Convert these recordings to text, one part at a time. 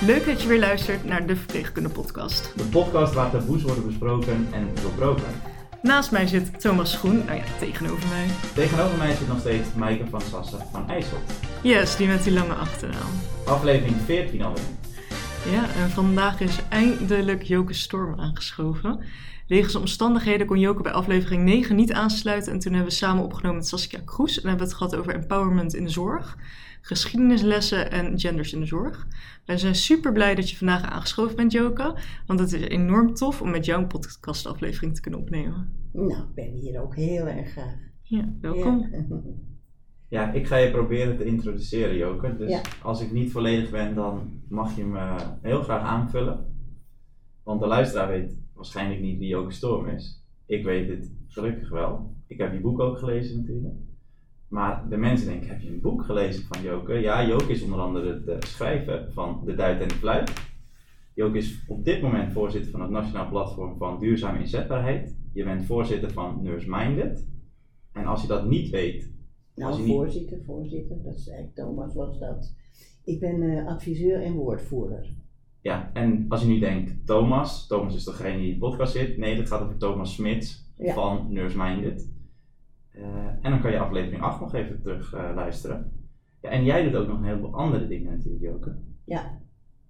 Leuk dat je weer luistert naar de Verpleegkunde Podcast. De podcast waar taboes worden besproken en doorbroken. Naast mij zit Thomas Schoen, nou ja, tegenover mij. Tegenover mij zit nog steeds Maaike van Sassen van IJssel. Yes, die met die lange achternaam. Aflevering 14 alweer. Ja, en vandaag is eindelijk Joke Storm aangeschoven. Wegens omstandigheden kon Joke bij aflevering 9 niet aansluiten. En toen hebben we samen opgenomen met Saskia Kroes. En hebben we het gehad over empowerment in de zorg, geschiedenislessen en genders in de zorg. Wij zijn super blij dat je vandaag aangeschoven bent, Joke. Want het is enorm tof om met jou een podcastaflevering te kunnen opnemen. Nou, ik ben hier ook heel erg graag. Ja, welkom. Ja. Ja, ik ga je proberen te introduceren, Joke. Dus Ja. als ik niet volledig ben, dan mag je me heel graag aanvullen. Want de luisteraar weet waarschijnlijk niet wie Joke Storm is. Ik weet het gelukkig wel. Ik heb je boek ook gelezen natuurlijk. Maar de mensen denken, heb je een boek gelezen van Joke? Ja, Joke is onder andere de schrijver van De Duit en de Fluit. Joke is op dit moment voorzitter van het Nationaal Platform van Duurzame Inzetbaarheid. Je bent voorzitter van Nurse Minded. En als je dat niet weet, Nou, voorzitter, voorzitter, dat is eigenlijk Thomas was dat. Ik ben eh, adviseur en woordvoerder. Ja, en als je nu denkt, Thomas, Thomas is degene die in de podcast zit. Nee, dat gaat over Thomas Smits Ja. van Nurse Minded. Eh, en dan kan je aflevering 8 nog even terug eh, luisteren. Ja, en jij doet ook nog een heleboel andere dingen natuurlijk, Joke. Ja.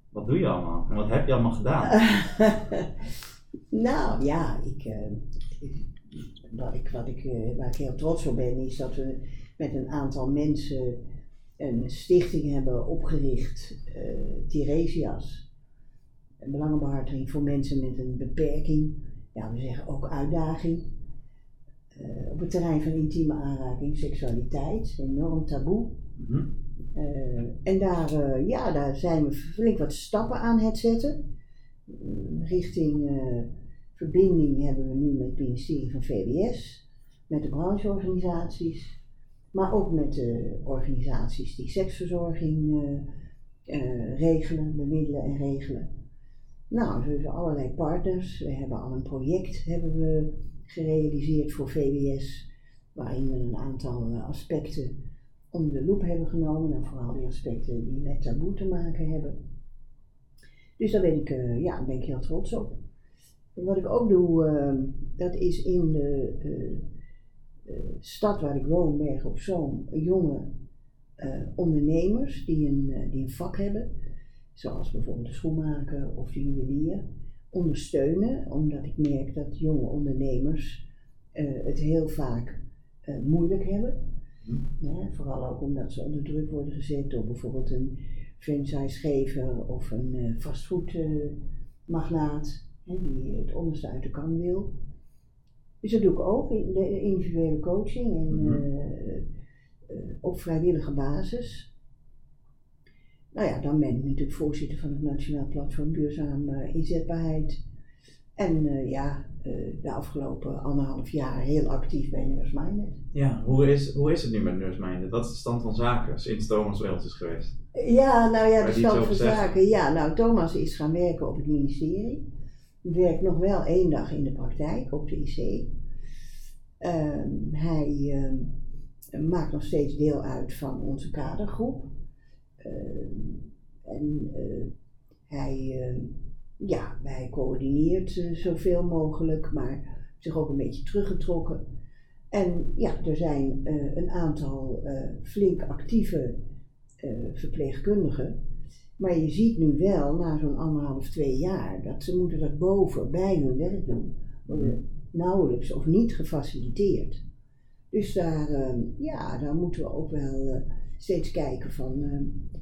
Wat doe je allemaal? En wat heb je allemaal gedaan? nou ja, ik, ik- wat ik, wat ik, waar ik heel trots op ben, is dat we met een aantal mensen een stichting hebben opgericht, eh Tiresias. Een belangenbehartiging voor mensen met een beperking, ja, we zeggen ook uitdaging. Eh, op het terrein van intieme aanraking, seksualiteit, enorm taboe. Mhm. Eh, en daar, ja, daar zijn we flink wat stappen aan het zetten. Mm, richting verbinding hebben we nu met het ministerie van VWS, met de brancheorganisaties, maar ook met de organisaties die seksverzorging eh, eh, regelen, bemiddelen en regelen. Nou, hebben allerlei partners. We hebben al een project hebben we gerealiseerd voor VWS, waarin we een aantal eh, aspecten onder de loep hebben genomen. En vooral die aspecten die met taboe te maken hebben. Dus daar ben ik, ja, ben ik heel trots op. En wat ik ook doe, dat is in de stad waar ik woon, Berg op Zoom, jonge eh, ondernemers die een, eh, die een vak hebben. Zoals bijvoorbeeld de schoenmaker of de juwelier. Ondersteunen, omdat ik merk dat jonge ondernemers eh, het heel vaak eh, moeilijk hebben. Ja, vooral ook omdat ze onder druk worden gezet door bijvoorbeeld een franchisegever of een eh, fastfoodmagnaat die het onderste uit de kan wil. Dus dat doe ik ook in de individuele coaching en Mhm. eh, eh, op vrijwillige basis. Nou ja, dan ben ik natuurlijk voorzitter van het Nationaal Platform Duurzaam eh, Inzetbaarheid. En eh, ja, de afgelopen anderhalf jaar heel actief bij Nurse. Ja, hoe is, hoe is het nu met Nurse? Wat is de stand van zaken sinds Thomas ons is geweest? Ja, nou ja, de stand van zaken. Ja, nou, Thomas is gaan werken op het ministerie. Werkt nog wel één dag in de praktijk op de IC. Ehm, hij ehm, maakt nog steeds deel uit van onze kadergroep. Ehm, en eh, hij, ja, hij coördineert eh, zoveel mogelijk, maar zich ook een beetje teruggetrokken. En ja, er zijn eh, een aantal flink actieve verpleegkundigen. Maar je ziet nu wel, na zo'n anderhalf, twee jaar, dat ze moeten dat boven bij hun werk doen. Worden nauwelijks of niet gefaciliteerd. Dus daar, eh, ja, daar moeten we ook wel eh, steeds kijken van eh,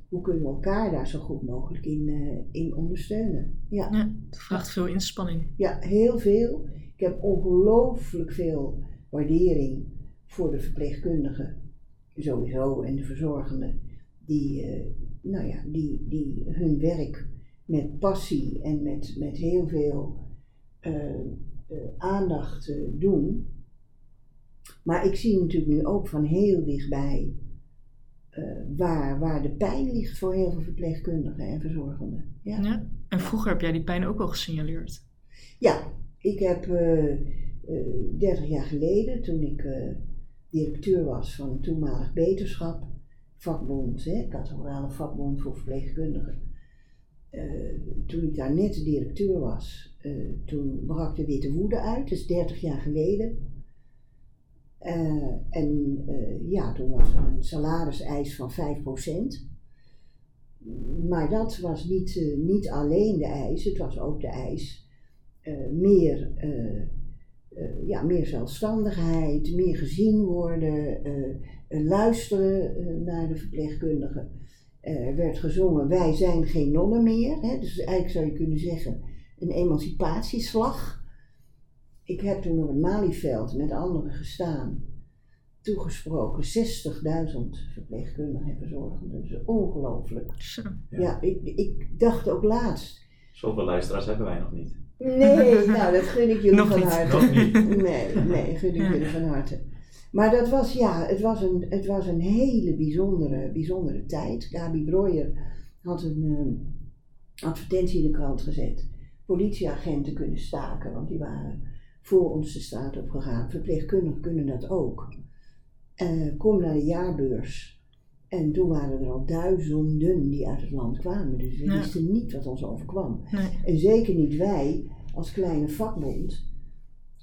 hoe kunnen we elkaar daar zo goed mogelijk in, eh, in ondersteunen. Ja. Ja, het vraagt veel inspanning. Ja, heel veel. Ik heb ongelooflijk veel waardering voor de verpleegkundigen, sowieso, en de verzorgenden, die, eh, nou ja, die, die hun werk met passie en met, met heel veel eh, eh, aandacht eh, doen. Maar ik zie natuurlijk nu ook van heel dichtbij waar, waar de pijn ligt voor heel veel verpleegkundigen en verzorgenden. Ja. Ja. En vroeger heb jij die pijn ook al gesignaleerd. Ja, ik heb eh, eh, 30 jaar geleden, toen ik directeur was van een toenmalig beterschap, vakbond, hè, vakbond voor verpleegkundigen, eh, toen ik daar net directeur was, eh, toen brak de Witte Woede uit, is 30 jaar geleden. Eh, en ja, toen was er een salariseis van 5%. Maar dat was niet, niet alleen de eis, het was ook de eis meer, eh, ja, meer zelfstandigheid, meer gezien worden, eh, eh, luisteren eh, naar de verpleegkundigen. Eh, Er werd gezongen, wij zijn geen nonnen meer. Hè? Dus eigenlijk zou je kunnen zeggen, een emancipatieslag. Ik heb toen op het Malieveld met anderen gestaan, toegesproken 60.000 verpleegkundigen en verzorgenden. Is ongelooflijk. Ja. Ja, ik, ik dacht ook laatst. Zoveel luisteraars hebben wij nog niet. Nee, nou dat gun ik jullie Nog van niet. harte. Nog niet. Nee, nee, gun ik Ja. jullie van harte. Maar dat was, ja, het was een, het was een hele bijzondere, bijzondere tijd. Gabi Breuer had een eh, advertentie in de krant gezet. Politieagenten kunnen staken, want die waren voor ons de straat op gegaan. Verpleegkundigen kunnen dat ook. Eh, kom naar de jaarbeurs. En toen waren er al duizenden die uit het land kwamen. Dus we Ja. wisten niet wat ons overkwam. Nee. En zeker niet wij als kleine vakbond.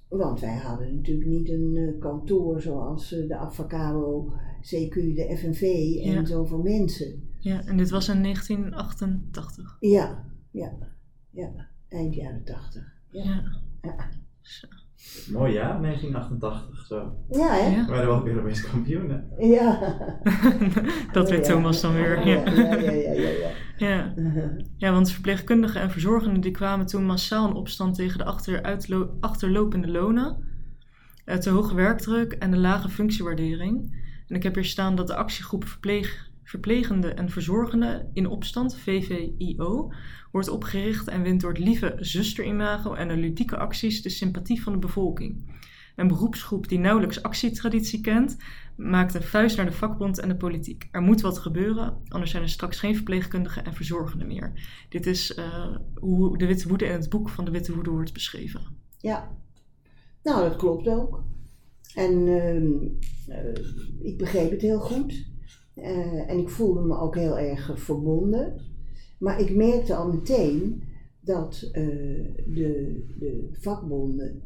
Want wij hadden natuurlijk niet een eh, kantoor zoals eh, de Avacabo, CQ, de FNV en Ja. zoveel mensen. Ja, en dit was in 1988. Ja, ja, ja. Eind jaren tachtig. Ja. Ja. Ja. Mooi jaar, 1988 zo. Ja, hè? Ja. We werden wel weer Europees kampioenen. Ja. Dat weet ja. Thomas dan weer. Ja, Ja. ja, ja, ja. ja, Ja. ja. Ja, want verpleegkundigen en verzorgenden die kwamen toen massaal in opstand tegen de achteruitlo- achterlopende lonen, eh, te hoge werkdruk en de lage functiewaardering. En ik heb hier staan dat de actiegroep verpleeg, Verplegende en Verzorgenden in Opstand, VVIO, wordt opgericht en wint door het lieve zusterimago en de ludieke acties de sympathie van de bevolking. Een beroepsgroep die nauwelijks actietraditie kent, maakt een vuist naar de vakbond en de politiek. Er moet wat gebeuren, anders zijn er straks geen verpleegkundigen en verzorgenden meer. Dit is eh, hoe de Witte Woede in het boek van de Witte Woede wordt beschreven. Ja, nou dat klopt ook. En ehm, eh, ik begreep het heel goed. Eh, en ik voelde me ook heel erg verbonden. Maar ik merkte al meteen dat eh, de, de vakbonden,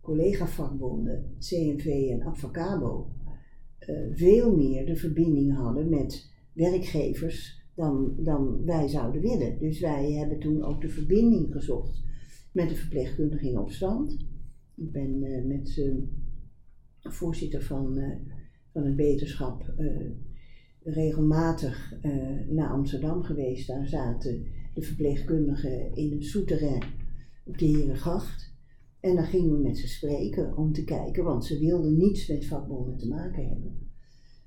collega-vakbonden, CNV en Advocabo, eh, veel meer de verbinding hadden met werkgevers dan, dan wij zouden willen. Dus wij hebben toen ook de verbinding gezocht met de verpleegkundige in opstand. Ik ben met voorzitter van, van het beterschap regelmatig eh, naar Amsterdam geweest. Daar zaten de verpleegkundigen in een souterrain op de Herengracht. En daar gingen we met ze spreken om te kijken, want ze wilden niets met vakbonden te maken hebben.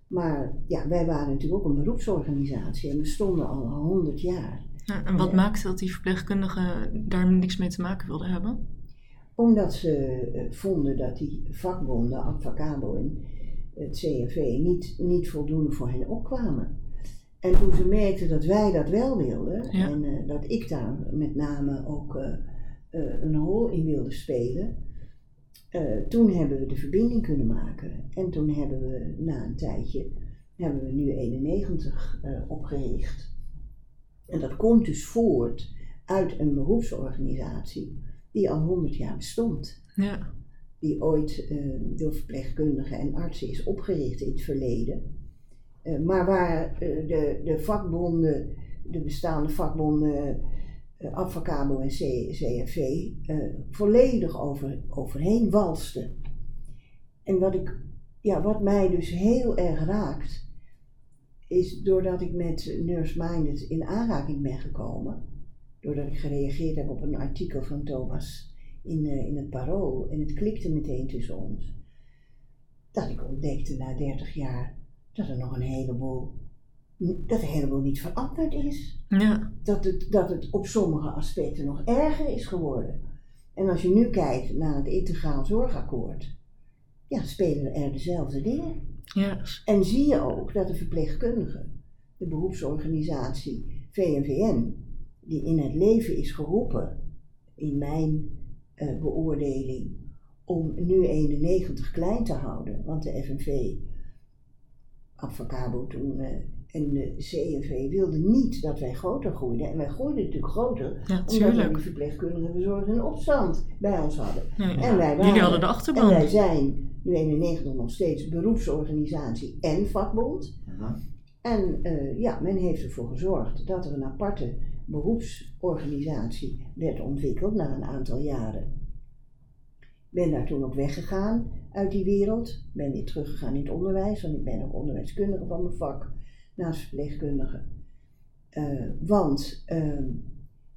Maar ja, wij waren natuurlijk ook een beroepsorganisatie en we stonden al honderd jaar. Ja, en wat maakte dat die verpleegkundigen daar niks mee te maken wilden hebben? Omdat ze eh, vonden dat die vakbonden, Advocabo en het CNV, niet, niet voldoende voor hen opkwamen. En toen ze merkten dat wij dat wel wilden, Ja. en eh, dat ik daar met name ook eh, eh, een rol in wilde spelen, toen hebben we de verbinding kunnen maken. En toen hebben we na een tijdje, hebben we nu 91 eh, opgericht. En dat komt dus voort uit een beroepsorganisatie die al 100 jaar bestond. Ja, Die ooit eh, door verpleegkundigen en artsen is opgericht in het verleden. Eh, maar waar eh, de, de vakbonden, de bestaande vakbonden uh, Advocabo en CNV, eh, volledig over, overheen walsten. En wat, ik, ja, wat mij dus heel erg raakt, is doordat ik met Nurse Minded in aanraking ben gekomen, doordat ik gereageerd heb op een artikel van Thomas in, eh, in het parool en het klikte meteen tussen ons, dat ik ontdekte na 30 jaar dat er nog een heleboel, dat een heleboel niet veranderd is. ja, Dat het, dat het op sommige aspecten nog erger is geworden. En als je nu kijkt naar het integraal zorgakkoord, ja, spelen er dezelfde dingen. ja, En zie je ook dat de verpleegkundigen, de beroepsorganisatie VNVN, die in het leven is geroepen, in mijn eh, beoordeling, om nu 91 klein te houden, want de FNV, Advocabo toen, eh, en de CNV wilde niet dat wij groter groeiden. En wij groeiden natuurlijk groter, Ja, omdat we die tuurlijk. verpleegkundige verzorgers in opstand bij ons hadden. Nee, En wij waren, Jullie hadden de en achterban. wij zijn nu 91 nog steeds beroepsorganisatie en vakbond. Aha. En eh, ja, men heeft ervoor gezorgd dat er een aparte beroepsorganisatie werd ontwikkeld na een aantal jaren. Ik ben daar toen ook weggegaan uit die wereld. Ben weer teruggegaan in het onderwijs, want ik ben ook onderwijskundige van mijn vak, naast verpleegkundige. Eh, want ehm,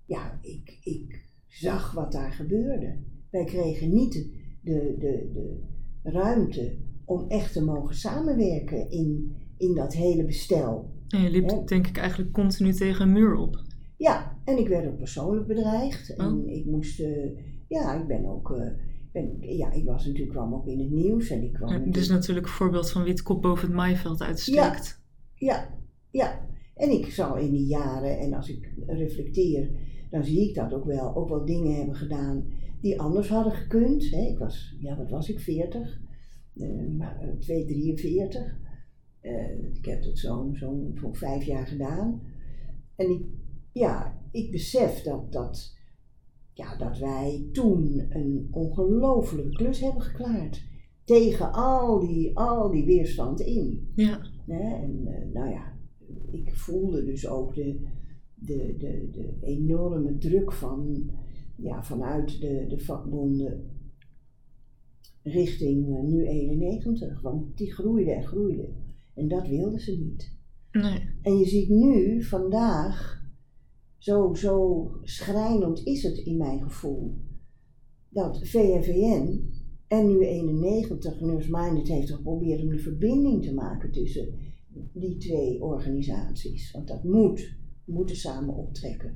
ja, ik, ik zag wat daar gebeurde. Wij kregen niet de, de, de, de ruimte om echt te mogen samenwerken in, in dat hele bestel. En je liep denk ik eigenlijk continu tegen een muur op. Ja, en ik werd ook persoonlijk bedreigd. En Oh. ik moest, eh, ja, ik ben ook, eh, ben, ja, ik was natuurlijk, kwam ook in het nieuws en ik kwam Ja, is natuurlijk een voorbeeld van wie het kop boven het maaiveld uitsteekt. Ja, ja. En ik zal in die jaren, en als ik reflecteer, dan zie ik dat ook wel, ook wel dingen hebben gedaan die anders hadden gekund. Hè. Ik was, ja, wat was ik, 40? Eh, maar, eh, 2, 43. Eh, ik heb het zo'n zo'n voor vijf jaar gedaan. En ik, ja, ik besef dat, dat, ja, dat wij toen een ongelofelijke klus hebben geklaard. Tegen al die, al die weerstand in. Ja. En eh, nou ja, ik voelde dus ook de, de, de, de enorme druk van, ja, vanuit de, de vakbonden richting eh, nu 91. Want die groeide en groeide. En dat wilden ze niet. Nee. En je ziet nu, vandaag, zo, zo schrijnend is het in mijn gevoel, dat VNVN en nu 91 Nurse Minded heeft geprobeerd om de verbinding te maken tussen die twee organisaties. Want dat moet, we moeten samen optrekken.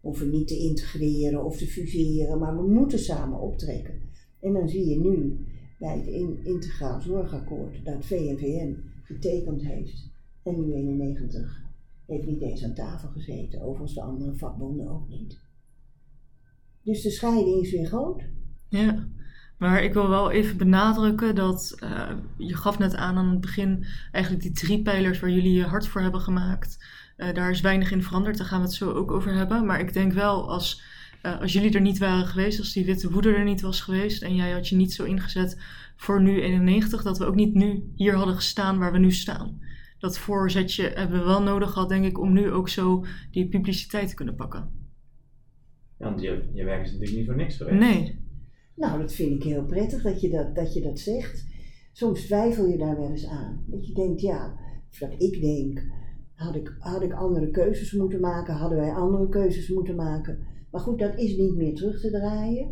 We hoeven niet te integreren of te fuseren, maar we moeten samen optrekken. En dan zie je nu bij het in- Integraal Zorgakkoord dat VNVN getekend heeft en nu 91 heeft niet eens aan tafel gezeten, overigens de andere vakbonden ook niet. Dus de scheiding is weer groot. Ja, maar ik wil wel even benadrukken dat eh, je gaf net aan aan het begin eigenlijk die drie pijlers waar jullie je hard voor hebben gemaakt. Eh, daar is weinig in veranderd, daar gaan we het zo ook over hebben. Maar ik denk wel als, eh, als jullie er niet waren geweest, als die witte woede er niet was geweest en jij had je niet zo ingezet voor nu 91, dat we ook niet nu hier hadden gestaan waar we nu staan. Dat voorzetje hebben we wel nodig gehad, denk ik, om nu ook zo die publiciteit te kunnen pakken. Ja, want je, je werk is natuurlijk niet voor niks geweest. Nee, Nou, dat vind ik heel prettig dat je dat, dat je dat zegt. Soms twijfel je daar wel eens aan. Dat je denkt, ja, of dat ik denk, had ik, had ik andere keuzes moeten maken, hadden wij andere keuzes moeten maken. Maar goed, dat is niet meer terug te draaien.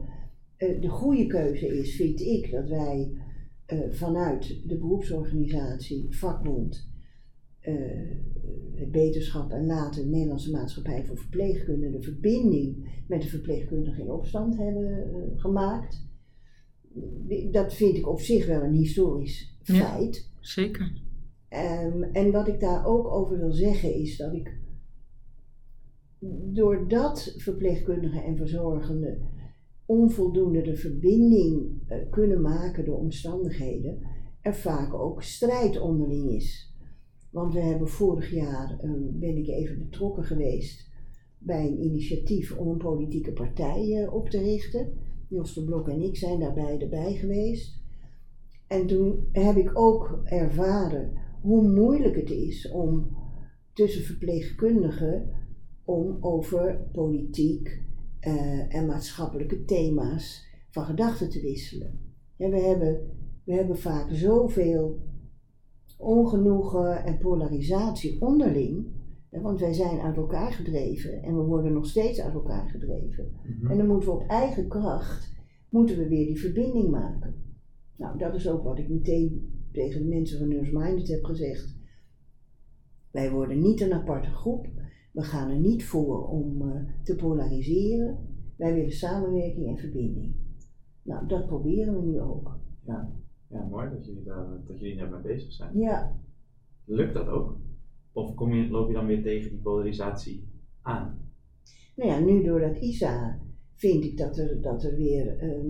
Eh, de goede keuze is, vind ik, dat wij eh, vanuit de beroepsorganisatie, vakbond, het beterschap en later de Nederlandse Maatschappij voor Verpleegkunde de verbinding met de verpleegkundigen in opstand hebben eh, gemaakt. Dat vind ik op zich wel een historisch Ja. feit. zeker. Ehm, en wat ik daar ook over wil zeggen is dat ik, doordat verpleegkundigen en verzorgenden onvoldoende de verbinding eh, kunnen maken door omstandigheden, er vaak ook strijd onderling is. Want we hebben vorig jaar, eh, ben ik even betrokken geweest bij een initiatief om een politieke partij eh, op te richten. Jos de Blok en ik zijn daarbij erbij geweest. En toen heb ik ook ervaren hoe moeilijk het is om tussen verpleegkundigen om over politiek eh, en maatschappelijke thema's van gedachten te wisselen. Ja, we, hebben, we hebben vaak zoveel ongenoegen en polarisatie onderling, want wij zijn uit elkaar gedreven en we worden nog steeds uit elkaar gedreven. Mhm. En dan moeten we op eigen kracht, moeten we weer die verbinding maken. Nou, dat is ook wat ik meteen tegen de mensen van Nurse Minded heb gezegd. Wij worden niet een aparte groep. We gaan er niet voor om eh, te polariseren. Wij willen samenwerking en verbinding. Nou, dat proberen we nu ook. Ja, mooi dat jullie, daar, dat jullie daarmee bezig zijn. Ja, Lukt dat ook? Of kom je, loop je dan weer tegen die polarisatie aan? nou ja, nu door dat ISA vind ik dat er, dat er weer ehm,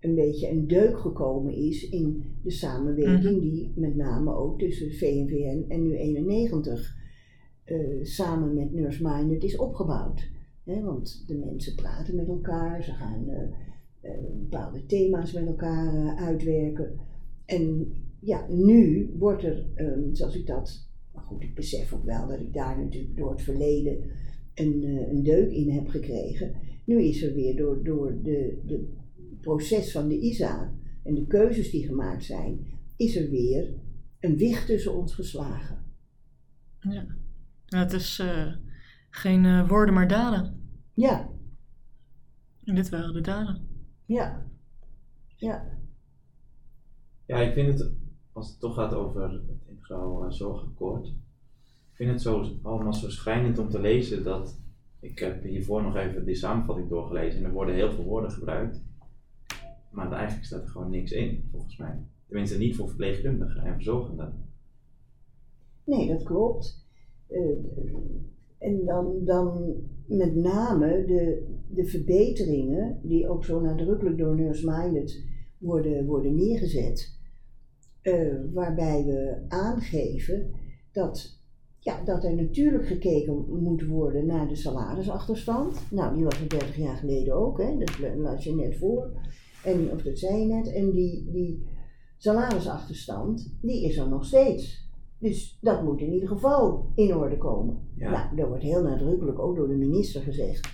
een beetje een deuk gekomen is in de samenwerking die met name ook tussen VNVN en nu 91 eh, samen met Nurse Minded is opgebouwd. Hè, want de mensen praten met elkaar, ze gaan eh, eh, bepaalde thema's met elkaar uitwerken. En ja, nu wordt er, ehm, zoals ik dat, maar goed, ik besef ook wel dat ik daar natuurlijk door het verleden een, eh, een deuk in heb gekregen. Nu is er weer door, door de, de proces van de ISA en de keuzes die gemaakt zijn, is er weer een wicht tussen ons geslagen. Ja. Het is eh, geen eh, woorden, maar daden. Ja, En dit waren de daden. ja, ja, Ja, ik vind het, als het toch gaat over het integraal zorgakkoord, ik vind het zo, allemaal zo schrijnend om te lezen dat, ik heb hiervoor nog even die samenvatting doorgelezen en er worden heel veel woorden gebruikt, maar eigenlijk staat er gewoon niks in, volgens mij. Tenminste niet voor verpleegkundigen en verzorgenden. nee, dat klopt. Eh, en dan, dan met name de, de verbeteringen die ook zo nadrukkelijk door Nurse Minded worden, worden neergezet. Eh, waarbij we aangeven dat, ja, dat er natuurlijk gekeken moet worden naar de salarisachterstand. Nou, die was er 30 jaar geleden ook, hè? dat las je net voor. En, of dat zei je net. En die, die salarisachterstand, die is er nog steeds. Dus dat moet in ieder geval in orde komen. Ja. Nou, daar wordt heel nadrukkelijk ook door de minister gezegd.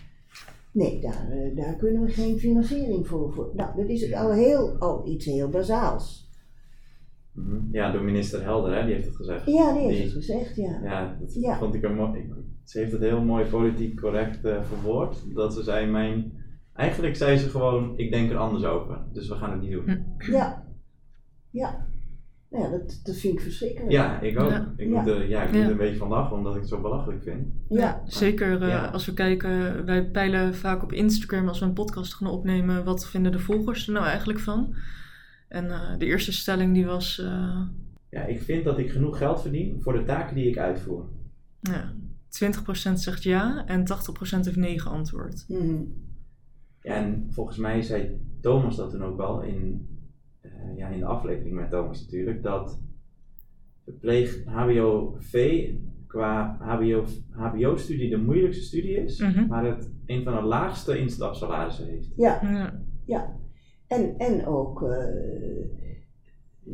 Nee, daar, eh, daar kunnen we geen financiering voor. voor. Nou, dat is al, heel, al iets heel bazaals. Mhm. Ja, door minister Helder, hè, die heeft het gezegd. Ja, die heeft Die- het gezegd, ja. Ja, dat Ja. vond ik een mooi. ik- Ze heeft het heel mooi politiek correct eh, verwoord. Dat ze zei: mijn. Eigenlijk zei ze gewoon: ik denk er anders over, dus we gaan het niet doen. Hm. Ja. Ja. Nou ja, dat, dat vind ik verschrikkelijk. Ja, ik ook. Ja. Ik. Moet, er, ja, ik moet er een beetje van lachen omdat ik het zo belachelijk vind. Ja. Zeker eh, Ja. als we kijken, wij peilen vaak op Instagram als we een podcast gaan opnemen, wat vinden de volgers er nou eigenlijk van? En eh, de eerste stelling die was, eh, Ja, ik vind dat ik genoeg geld verdien voor de taken die ik uitvoer. ja, 20% zegt ja en 80% heeft nee geantwoord. Mhm. Ja, en volgens mij zei Thomas dat toen ook al in, eh, ja, in de aflevering met Thomas natuurlijk, dat verpleeg HBO-V qua HBO, HBO-studie de moeilijkste studie is, Mhm. maar het een van de laagste instapsalarissen heeft. Ja, Ja, ja. En, en ook, eh,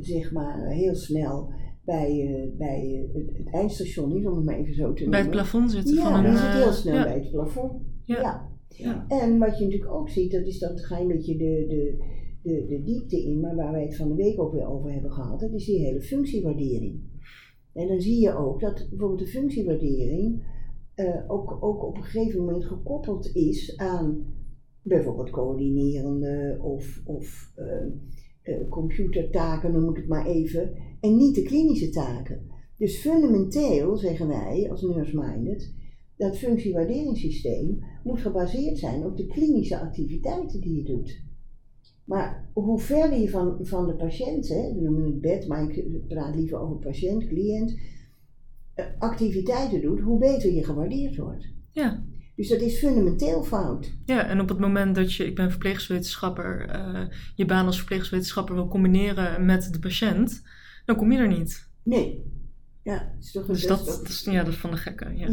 zeg maar, heel snel bij, eh, bij eh, het, het eindstation, niet om het maar even zo te noemen. bij het plafond zitten Ja, van een... die zit heel snel ja, bij het plafond. Ja. ja. Ja. En wat je natuurlijk ook ziet, dat is dat ga je een beetje de, de, de, de diepte in, maar waar wij het van de week ook weer over hebben gehad, dat is die hele functiewaardering. En dan zie je ook dat bijvoorbeeld de functiewaardering ook, ook op een gegeven moment gekoppeld is aan bijvoorbeeld coördinerende of, of eh, eh, computertaken, noem ik het maar even, en niet de klinische taken. Dus fundamenteel zeggen wij als Nurse Minded, dat functiewaarderingssysteem moet gebaseerd zijn op de klinische activiteiten die je doet. Maar hoe verder je van, van de patiënt, hè, we noemen het bed, maar ik praat liever over patiënt, cliënt, eh, activiteiten doet, hoe beter je gewaardeerd wordt. ja. Dus dat is fundamenteel fout. Ja, en op het moment dat je, ik ben verpleegwetenschapper, eh je baan als verpleegwetenschapper wil combineren met de patiënt, dan kom je er niet. Nee. Ja, is toch een Dus dat, dat is, ja, dat is van de gekken. Ja.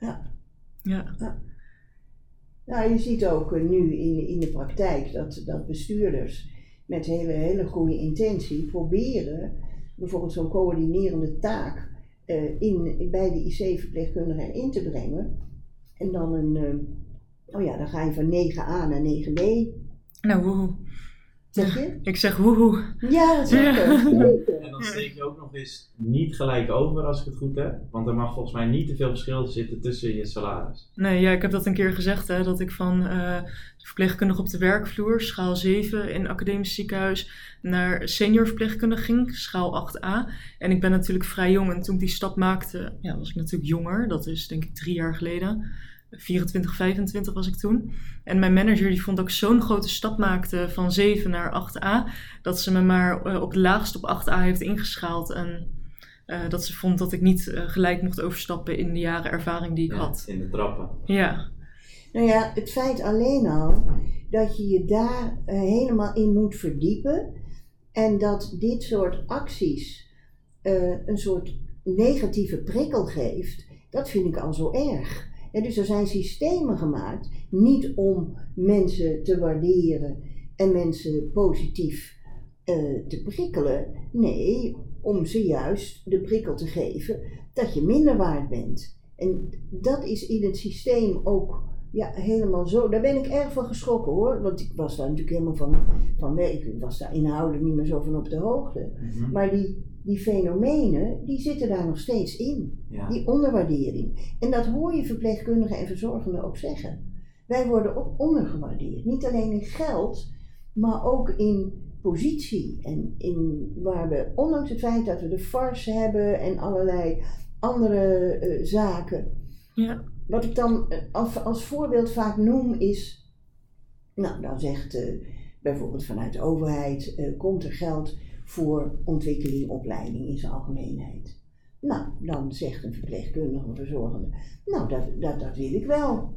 Ja. Ja. Nou, je ziet ook nu in, in de praktijk dat, dat bestuurders met hele, hele goede intentie proberen bijvoorbeeld zo'n coördinerende taak eh, in, bij de IC-verpleegkundige erin te brengen. En dan een, eh, oh ja, dan ga je van 9a naar 9b. Nou, woehoe. Zeg je? Ik zeg woehoe. Ja, dat zeg Ja. ik. En dan steek je ook nog eens niet gelijk over als ik het goed heb, want er mag volgens mij niet te veel verschil zitten tussen je salaris. Nee, ja, ik heb dat een keer gezegd, hè, dat ik van eh verpleegkundige op de werkvloer, schaal 7 in academisch ziekenhuis, naar senior verpleegkundige ging, schaal 8a. En ik ben natuurlijk vrij jong en toen ik die stap maakte, ja, was ik natuurlijk jonger. Dat is denk ik drie jaar geleden. 24, 25 was ik toen. En mijn manager die vond dat ik zo'n grote stap maakte van 7 naar 8a, dat ze me maar eh, op het laagst op 8a heeft ingeschaald. En eh, dat ze vond dat ik niet eh, gelijk mocht overstappen in de jaren ervaring die ik Ja, had. in de trappen. Ja, Nou ja, het feit alleen al dat je je daar helemaal in moet verdiepen. En dat dit soort acties eh, een soort negatieve prikkel geeft, dat vind ik al zo erg. Dus er zijn systemen gemaakt, niet om mensen te waarderen en mensen positief eh, te prikkelen. Nee, om ze juist de prikkel te geven dat je minder waard bent. En dat is in het systeem ook ja, helemaal zo. Daar ben ik erg van geschrokken hoor. Want ik was daar natuurlijk helemaal van, van weg. Ik was daar inhoudelijk niet meer zo van op de hoogte. Mhm. Maar die, die fenomenen, die zitten daar nog steeds in. Ja. Die onderwaardering. En dat hoor je verpleegkundigen en verzorgenden ook zeggen. Wij worden ook ondergewaardeerd. Niet alleen in geld, maar ook in positie. En in waar we, ondanks het feit dat we de FARS hebben en allerlei andere eh, zaken. Ja. Wat ik dan eh, als, als voorbeeld vaak noem is. Nou, dan zegt eh, bijvoorbeeld vanuit de overheid: eh, komt er geld voor ontwikkeling, opleiding in zijn algemeenheid. Nou, dan zegt een verpleegkundige of verzorgende: Nou, dat, dat, dat wil ik wel.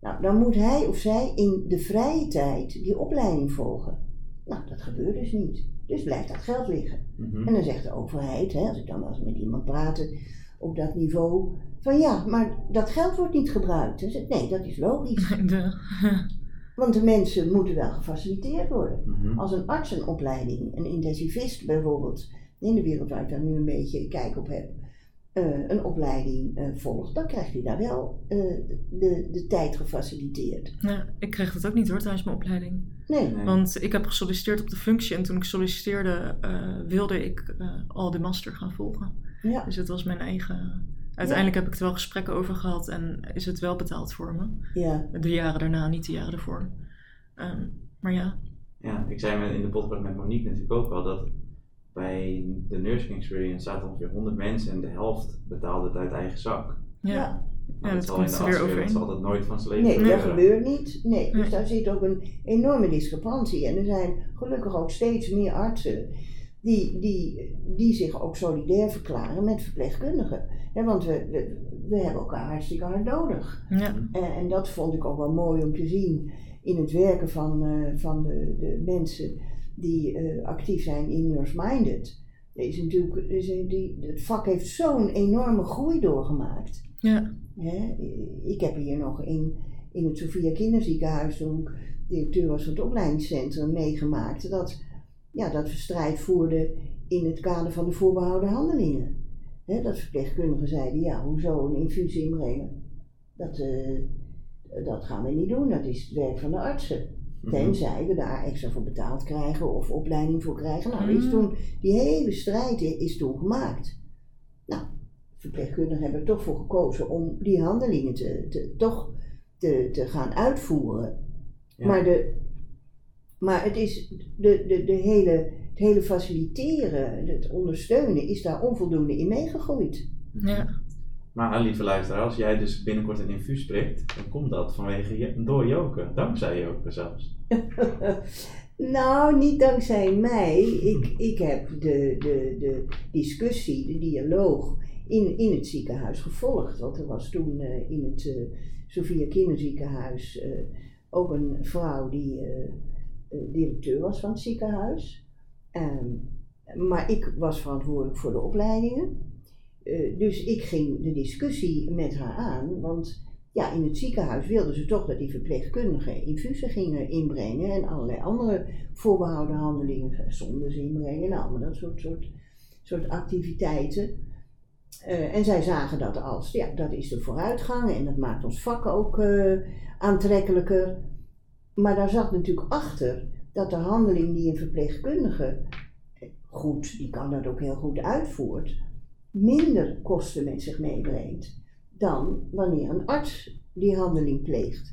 Nou, dan moet hij of zij in de vrije tijd die opleiding volgen. Nou, dat gebeurt dus niet. Dus blijft dat geld liggen. Mhm. En dan zegt de overheid, hè, als ik dan wel eens met iemand praatte op dat niveau, van ja, maar dat geld wordt niet gebruikt. Dan nee, dat is logisch. De, Want de mensen moeten wel gefaciliteerd worden. Mhm. Als een arts een opleiding, een intensivist bijvoorbeeld, in de wereld waar ik daar nu een beetje kijk op heb, eh, een opleiding eh, volgt, dan krijgt hij daar wel eh, de, de tijd gefaciliteerd. ja, ik kreeg dat ook niet hoor tijdens mijn opleiding. Nee, Nee. Want ik heb gesolliciteerd op de functie en toen ik solliciteerde eh, wilde ik eh, al de master gaan volgen. ja, Dus het was mijn eigen... Uiteindelijk heb ik er wel gesprekken over gehad en is het wel betaald voor me. ja, De jaren daarna, niet de jaren ervoor. Ehm, maar ja, Ja, ik zei in de podcast met Monique natuurlijk ook al dat bij de nursing experience zaten ongeveer 100 mensen en de helft betaalde het uit eigen zak. ja. ja. Maar dat zal komt in de er weer overheen. zal dat nooit van zijn leven Nee, dat gebeurt niet. Nee, dus Nee. daar zit ook een enorme discrepantie. En er zijn gelukkig ook steeds meer artsen die, die, die zich ook solidair verklaren met verpleegkundigen. Want we, we, we hebben elkaar hartstikke hard nodig. ja. En, en dat vond ik ook wel mooi om te zien in het werken van, eh, van de, de mensen die eh, actief zijn in Nurse Minded. Is natuurlijk, is die, het vak heeft zo'n enorme groei doorgemaakt. ja. Hè, ik heb hier nog in, in het Sophia Kinderziekenhuis, toen ik directeur was van het opleidingscentrum, meegemaakt dat, ja, dat we strijd voerden in het kader van de voorbehouden handelingen. Dat verpleegkundigen zeiden, ja, hoezo een infusie inbrengen? Dat, eh, dat gaan we niet doen, dat is het werk van de artsen. Mhm. Tenzij we daar extra voor betaald krijgen of opleiding voor krijgen. Nou, die, is Mm. toen, die hele strijd is toen gemaakt. Nou, verpleegkundigen hebben er toch voor gekozen om die handelingen te, te, toch te, te gaan uitvoeren. Ja. Maar, de, maar het is de, de, de hele, het hele faciliteren, het ondersteunen, is daar onvoldoende in meegegroeid. ja. Maar lieve luisteraar, als jij dus binnenkort een infuus prikt, dan komt dat vanwege je, door Joke. Dankzij Joke zelfs. Nou, niet dankzij mij. Ik, ik heb de, de, de discussie, de dialoog in, in het ziekenhuis gevolgd. Want er was toen eh, in het eh Sophia Kinderziekenhuis eh, ook een vrouw die eh, eh, directeur was van het ziekenhuis. Ehm, maar ik was verantwoordelijk voor de opleidingen. Eh, dus ik ging de discussie met haar aan, want ja, in het ziekenhuis wilden ze toch dat die verpleegkundigen infusen gingen inbrengen en allerlei andere voorbehouden handelingen, zondes inbrengen en allemaal dat soort, soort, soort activiteiten. Eh, en zij zagen dat als, ja, dat is de vooruitgang en dat maakt ons vak ook eh, aantrekkelijker. Maar daar zat natuurlijk achter dat de handeling die een verpleegkundige eh, goed, die kan dat ook heel goed uitvoert, minder kosten met zich meebrengt dan wanneer een arts die handeling pleegt.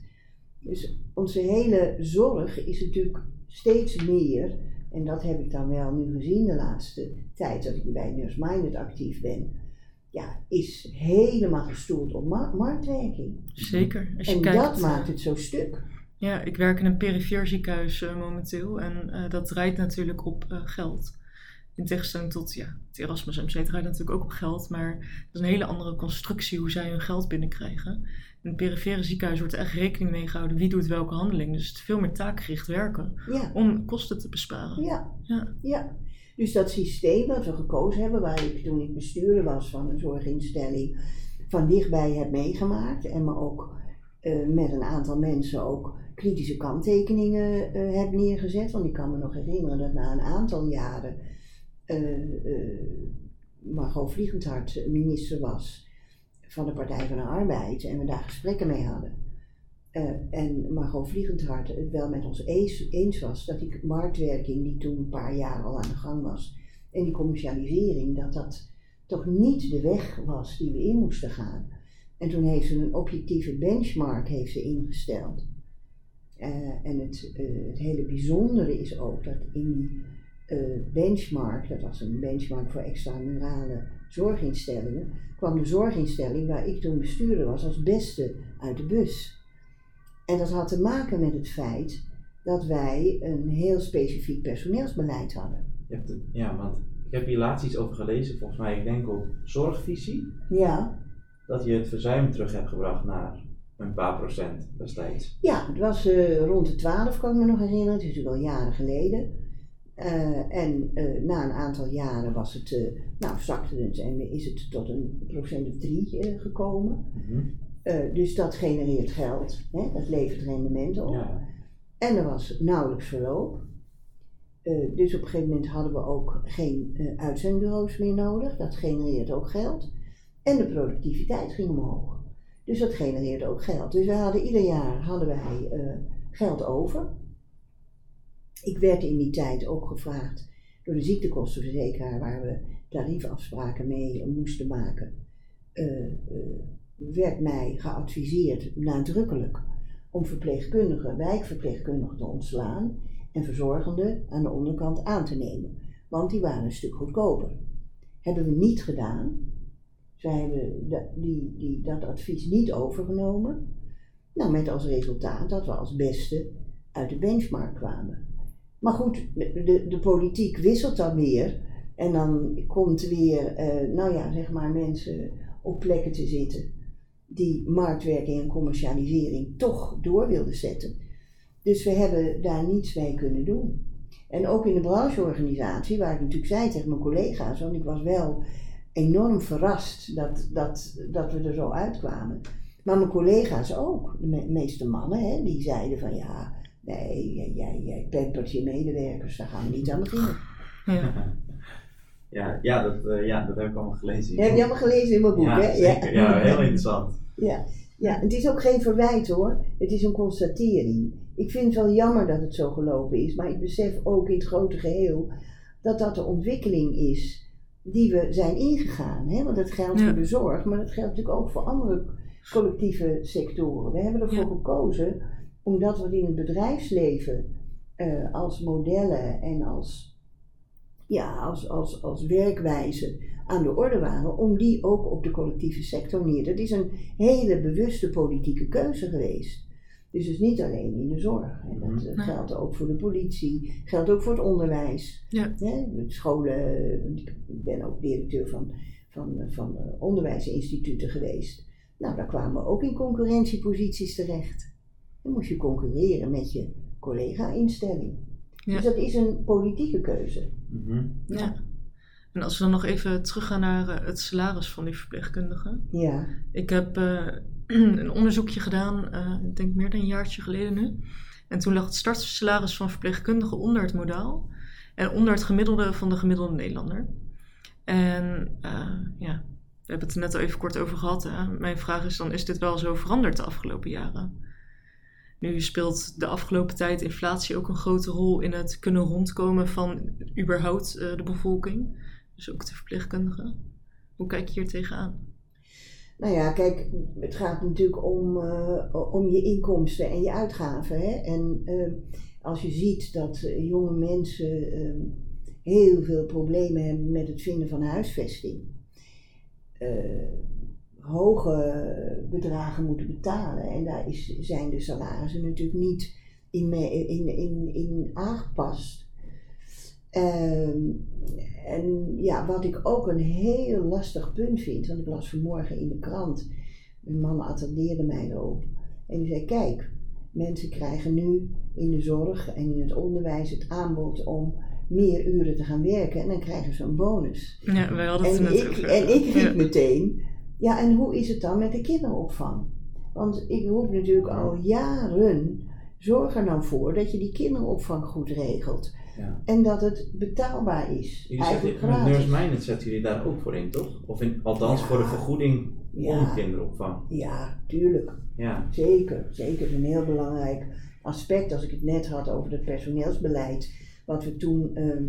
Dus onze hele zorg is natuurlijk steeds meer, en dat heb ik dan wel nu gezien de laatste tijd dat ik bij Nurse Minded actief ben, ja, is helemaal gestoeld op ma- marktwerking. Zeker. Als je En kijkt, dat eh, maakt het zo stuk. Ja, ik werk in een perifeer ziekenhuis eh, momenteel en eh, dat draait natuurlijk op eh, geld. In tegenstelling tot ja, het Erasmus MC draait natuurlijk ook op geld, maar het is een hele andere constructie hoe zij hun geld binnenkrijgen. In het perifere ziekenhuis wordt er echt rekening mee gehouden wie doet welke handeling. Dus het is veel meer taakgericht werken Ja, om kosten te besparen. ja, Ja. ja. Dus dat systeem wat we gekozen hebben, waar ik toen ik bestuurder was van een zorginstelling, van dichtbij heb meegemaakt en me ook met een aantal mensen ook kritische kanttekeningen eh, heb neergezet. Want ik kan me nog herinneren dat na een aantal jaren eh, eh, Margot Vliegendhart minister was van de Partij van de Arbeid en we daar gesprekken mee hadden. Eh, en Margot Vliegendhart het wel met ons eens, eens was dat die marktwerking, die toen een paar jaar al aan de gang was, en die commercialisering, dat dat toch niet de weg was die we in moesten gaan. En toen heeft ze een objectieve benchmark heeft ze ingesteld. Eh, en het, eh, het hele bijzondere is ook dat in die eh, benchmark, dat was een benchmark voor extramurale zorginstellingen, kwam de zorginstelling waar ik toen bestuurder was als beste uit de bus. En dat had te maken met het feit dat wij een heel specifiek personeelsbeleid hadden. Je hebt het, ja, want ik heb hier laatst iets over gelezen, volgens mij, ik denk op zorgvisie, Ja, dat je het verzuim terug hebt gebracht naar een paar procent destijds. ja het was eh, rond de 12, kan ik me nog herinneren. Het is natuurlijk al jaren geleden. Eh, en eh, na een aantal jaren was het, nou, zakte het en is het tot een procent of drie gekomen. Mhm. Dus dat genereert geld, hè? dat levert rendementen op. Ja, En er was nauwelijks verloop. Dus op een gegeven moment hadden we ook geen uitzendbureaus meer nodig. Dat genereert ook geld. En de productiviteit ging omhoog. Dus dat genereerde ook geld. Dus we hadden ieder jaar hadden wij eh, geld over. Ik werd in die tijd ook gevraagd door de ziektekostenverzekeraar, waar we tariefafspraken mee moesten maken. eh, eh, werd mij geadviseerd nadrukkelijk om verpleegkundigen, wijkverpleegkundigen te ontslaan en verzorgenden aan de onderkant aan te nemen, want die waren een stuk goedkoper. Hebben we niet gedaan. Zij hebben die, die, dat advies niet overgenomen. Nou, met als resultaat dat we als beste uit de benchmark kwamen. Maar goed, de, de politiek wisselt dan weer. En dan komt weer, eh, nou ja, zeg maar, mensen op plekken te zitten die marktwerking en commercialisering toch door wilden zetten. Dus we hebben daar niets mee kunnen doen. En ook in de brancheorganisatie, waar ik natuurlijk zei tegen mijn collega's, want ik was wel enorm verrast dat, dat, dat we er zo uitkwamen. Maar mijn collega's ook, de me- meeste mannen, hè, die zeiden van ja, nee, jij, jij, jij pampert je medewerkers, daar gaan we niet aan beginnen. Ja. ja, ja, dat, eh, ja, dat heb ik allemaal gelezen. Dat heb je allemaal gelezen in mijn boek, ja, hè? Zeker, ja, heel interessant. Ja, ja, het is ook geen verwijt hoor. Het is een constatering. Ik vind het wel jammer dat het zo gelopen is, maar ik besef ook in het grote geheel dat dat de ontwikkeling is die we zijn ingegaan. Hè? Want dat geldt Ja. voor de zorg, maar dat geldt natuurlijk ook voor andere collectieve sectoren. We hebben ervoor Ja. gekozen omdat we in het bedrijfsleven eh, als modellen en als, ja, als, als, als werkwijze aan de orde waren, om die ook op de collectieve sector neer. Dat is een hele bewuste politieke keuze geweest. Dus het is niet alleen in de zorg. Hè. Dat eh, Nee. geldt ook voor de politie, geldt ook voor het onderwijs. Ja. Hè. Scholen, ik ben ook directeur van, van, van eh, onderwijsinstituten geweest. Nou, daar kwamen we ook in concurrentieposities terecht. Dan moest je concurreren met je collega-instelling. Ja. Dus dat is een politieke keuze. Mhm. Ja. En als we dan nog even teruggaan naar eh, het salaris van die verpleegkundigen. Ja, Ik heb eh, een onderzoekje gedaan, eh, ik denk meer dan een jaartje geleden nu. En toen lag het startsalaris van verpleegkundigen onder het modaal. En onder het gemiddelde van de gemiddelde Nederlander. En ja, we hebben het er net al even kort over gehad. Hè. Mijn vraag is dan, is dit wel zo veranderd de afgelopen jaren? Nu speelt de afgelopen tijd inflatie ook een grote rol in het kunnen rondkomen van überhaupt de bevolking. Dus ook de verpleegkundigen. Hoe kijk je hier tegenaan? Nou ja, kijk, het gaat natuurlijk om, eh, om je inkomsten en je uitgaven. Hè? En eh, als je ziet dat eh, jonge mensen heel veel problemen hebben met het vinden van huisvesting, hoge bedragen moeten betalen en daar is, zijn de salarissen natuurlijk niet in, in, in, in aangepast. Ehm, en ja, wat ik ook een heel lastig punt vind, want ik las vanmorgen in de krant, mijn man attendeerde mij erop. En die zei, kijk, mensen krijgen nu in de zorg en in het onderwijs het aanbod om meer uren te gaan werken en dan krijgen ze een bonus. Ja, wij hadden het En ik, over. en ik riep Ja. meteen, ja en hoe is het dan met de kinderopvang? Want ik roep natuurlijk al jaren, zorg er nou voor dat je die kinderopvang goed regelt. Ja. En dat het betaalbaar is. Jullie Eigenlijk zetten, met. Nurse Minded zetten jullie daar ook voor in, toch? Of in, althans Ja. voor de vergoeding Ja. om kinderopvang. Ja, tuurlijk. Ja. Zeker. Zeker een heel belangrijk aspect. Als ik het net had over het personeelsbeleid. Wat we toen ehm,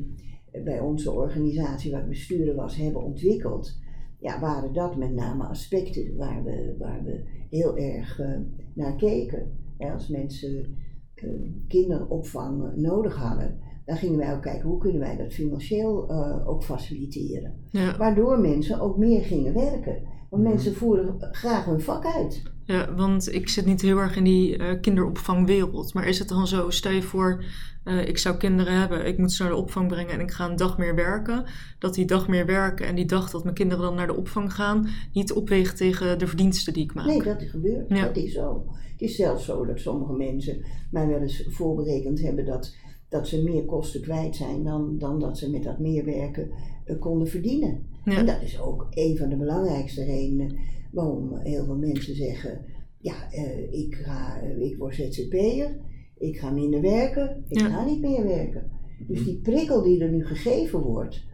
bij onze organisatie, waar ik bestuurder was, hebben ontwikkeld. Ja, waren dat met name aspecten waar we, waar we heel erg eh, naar keken. Hè, als mensen eh, kinderopvang nodig hadden, dan gingen wij ook kijken hoe kunnen wij dat financieel eh, ook faciliteren. Ja, Waardoor mensen ook meer gingen werken. Want Mhm. mensen voeren graag hun vak uit. ja, want ik zit niet heel erg in die eh, kinderopvangwereld. Maar is het dan zo, stel je voor, eh, ik zou kinderen hebben, ik moet ze naar de opvang brengen en ik ga een dag meer werken. Dat die dag meer werken en die dag dat mijn kinderen dan naar de opvang gaan, niet opweegt tegen de verdiensten die ik maak. Nee, dat gebeurt. Ja. Dat is zo. Het is zelfs zo dat sommige mensen mij wel eens voorberekend hebben dat, dat ze meer kosten kwijt zijn dan, dan dat ze met dat meer werken eh, konden verdienen. Ja. En dat is ook een van de belangrijkste redenen waarom heel veel mensen zeggen: Ja, eh, ik, ga, eh, ik word ZZP'er, ik ga minder werken, ik Ja. ga niet meer werken. Dus die prikkel die er nu gegeven wordt,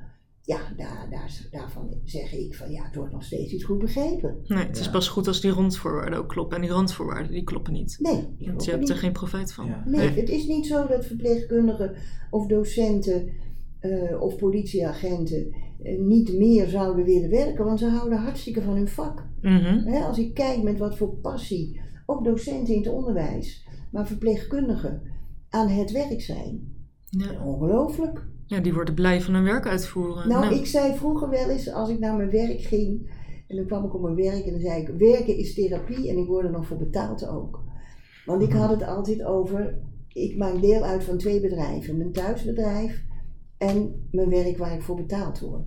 ja, daar, daar, daarvan zeg ik van ja, het wordt nog steeds iets goed begrepen. Nee, het is Ja. pas goed als die randvoorwaarden ook kloppen. En die randvoorwaarden, die kloppen niet. Nee, die Want je hebt niet. er geen profijt van. Ja. Nee, het is niet zo dat verpleegkundigen of docenten eh, of politieagenten eh, niet meer zouden willen werken, want ze houden hartstikke van hun vak. Mhm. Hè, als ik kijk met wat voor passie, ook docenten in het onderwijs, maar verpleegkundigen aan het werk zijn. Ja. Ongelooflijk. Ja, die worden blij van hun werk uitvoeren. Nou, ik zei vroeger wel eens, als ik naar mijn werk ging, en dan kwam ik op mijn werk en dan zei ik, werken is therapie en ik word er nog voor betaald ook. Want ik had het altijd over, ik maak deel uit van twee bedrijven. Mijn thuisbedrijf en mijn werk waar ik voor betaald word.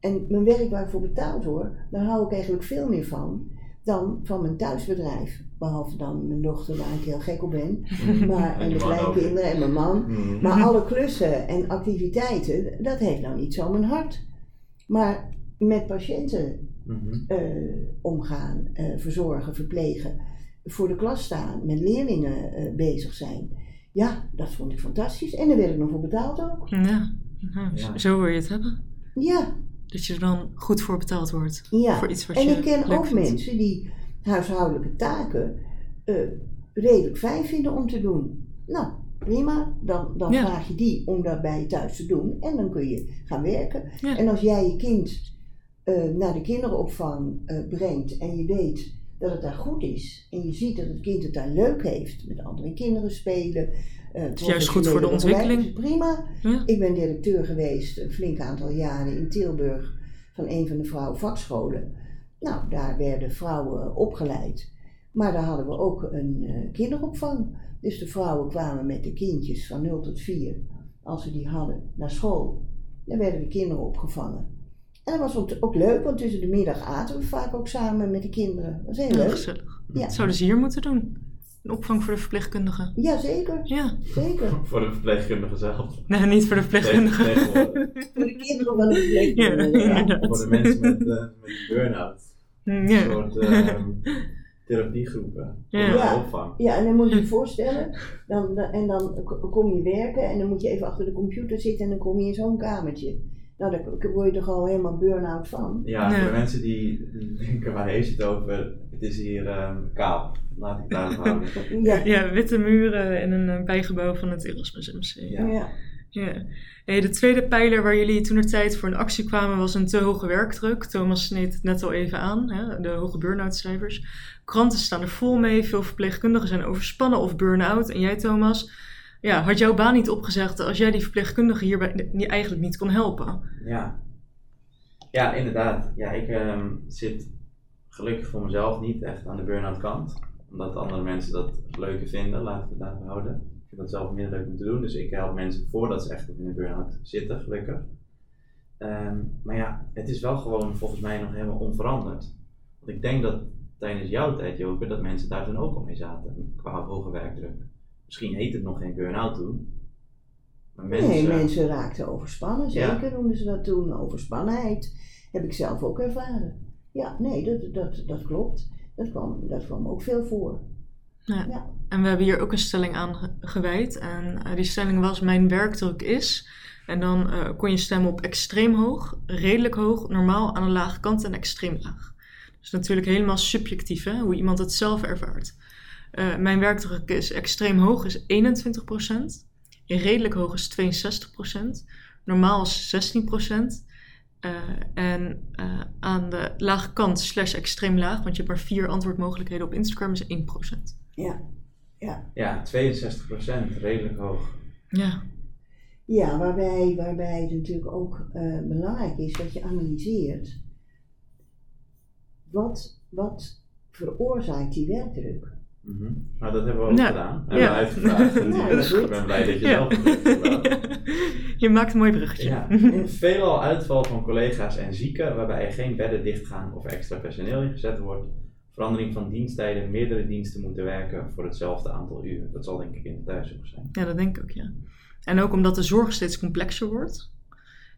En mijn werk waar ik voor betaald word, daar hou ik eigenlijk veel meer van dan van mijn thuisbedrijf. Behalve dan mijn dochter waar ik heel gek op ben. Maar, en de kleinkinderen en mijn man. Mhm. Maar alle klussen en activiteiten, dat heeft nou niet zo mijn hart. Maar met patiënten Mhm. eh, omgaan, eh, verzorgen, verplegen, voor de klas staan, met leerlingen eh, bezig zijn. Ja, dat vond ik fantastisch. En daar werd ik nog voor betaald ook. Ja, ja, Ja. zo wil je het hebben. Ja, Dat je er dan goed voor betaald wordt. ja. Voor iets wat En je ik ken ook vindt. mensen die huishoudelijke taken eh, redelijk fijn vinden om te doen. Nou, prima. Dan, dan Ja. vraag je die om dat bij je thuis te doen. En dan kun je gaan werken. Ja. En als jij je kind eh, naar de kinderopvang eh, brengt en je weet dat het daar goed is. En je ziet dat het kind het daar leuk heeft. Met andere kinderen spelen. Eh, is juist goed voor de ontwikkeling. Prima. Ja. Ik ben directeur geweest een flink aantal jaren in Tilburg van een van de vrouwenvakscholen. Nou, daar werden vrouwen opgeleid. Maar daar hadden we ook een eh, kinderopvang. Dus de vrouwen kwamen met de kindjes van 0 tot 4, als ze die hadden, naar school. Dan werden de kinderen opgevangen. En dat was ook- ook leuk, want tussen de middag aten we vaak ook samen met de kinderen. Dat was heel Ja, leuk. gezellig. Ja. Dat zouden ze hier moeten doen. Een opvang voor de verpleegkundigen. Jazeker, Ja, zeker. Voor de verpleegkundige zelf. nee, niet voor de verpleegkundigen. Tegenwoordig. Voor de kinderen van de Ja, verpleegkundigen. ja. inderdaad. Voor de mensen met, met een burn-out. Een Ja. soort ehm, therapiegroepen. Voor Ja. de Ja. opvang. Ja, en dan moet je je voorstellen, dan, dan- en dan kom je werken en dan moet je even achter de computer zitten en dan kom je in zo'n kamertje. Nou, daar word je toch al helemaal burn-out van. Ja, voor de mensen die denken waar heeft het over, het is hier ehm, kaal. Laat ik daarop houden. Ja, Ja, witte muren en een eh, bijgebouw van het Erasmus MC. Ja. ja. Ja. Nee, de tweede pijler waar jullie toen de tijd voor een actie kwamen was een te hoge werkdruk. Thomas sneed het net al even aan, hè, de hoge burn-out cijfers. Kranten staan er vol mee, veel verpleegkundigen zijn overspannen of burn-out. En jij Thomas, ja, had jouw baan niet opgezegd als jij die verpleegkundigen hierbij eigenlijk niet kon helpen? Ja, ja inderdaad. Ja, ik ehm, zit gelukkig voor mezelf niet echt aan de burn-out kant. Omdat andere mensen dat leuker vinden, laten we het daarop houden. Ik vind heb dat zelf minder leuk om te doen, dus ik help mensen voordat ze echt in een burn-out zitten, gelukkig. Ehm, maar ja, het is wel gewoon volgens mij nog helemaal onveranderd. Want ik denk dat tijdens jouw tijd, Joke, dat mensen daar toen ook al mee zaten, qua hoge werkdruk. Misschien heet het nog geen burn-out toen. Maar mensen, Nee, mensen raakten overspannen, Ja. zeker noemden ze dat toen. Overspannenheid heb ik zelf ook ervaren. Ja, nee, dat, dat, dat klopt. Dat kwam, dat kwam ook veel voor. Ja. Ja. En we hebben hier ook een stelling aan ge- gewijd. En eh, die stelling was: Mijn werkdruk is. En dan eh, kon je stemmen op extreem hoog, redelijk hoog, normaal aan de lage kant en extreem laag. Dus natuurlijk helemaal subjectief, hè, hoe iemand het zelf ervaart. Eh, mijn werkdruk is extreem hoog, is 21%. Redelijk hoog is 62%. Normaal is 16%. Eh, en eh, aan de lage kant slash extreem laag, want je hebt maar vier antwoordmogelijkheden op Instagram, is 1%. Ja, ja. Ja, 62%, redelijk hoog. Ja, ja waarbij, waarbij het natuurlijk ook eh, belangrijk is dat je analyseert wat, wat veroorzaakt die werkdruk. Mhm. Nou, dat hebben we ook Ja. gedaan. Hebben Ja. we uitgevraagd. Ja, dat is goed. ik ben blij dat je zelf hebt je maakt een mooi bruggetje. Ja, veelal uitval van collega's en zieken waarbij er geen bedden dichtgaan of extra personeel ingezet wordt. Verandering van diensttijden, meerdere diensten moeten werken voor hetzelfde aantal uren. Dat zal denk ik in de thuiszorg zijn. Ja, dat denk ik ook, ja. En ook omdat de zorg steeds complexer wordt.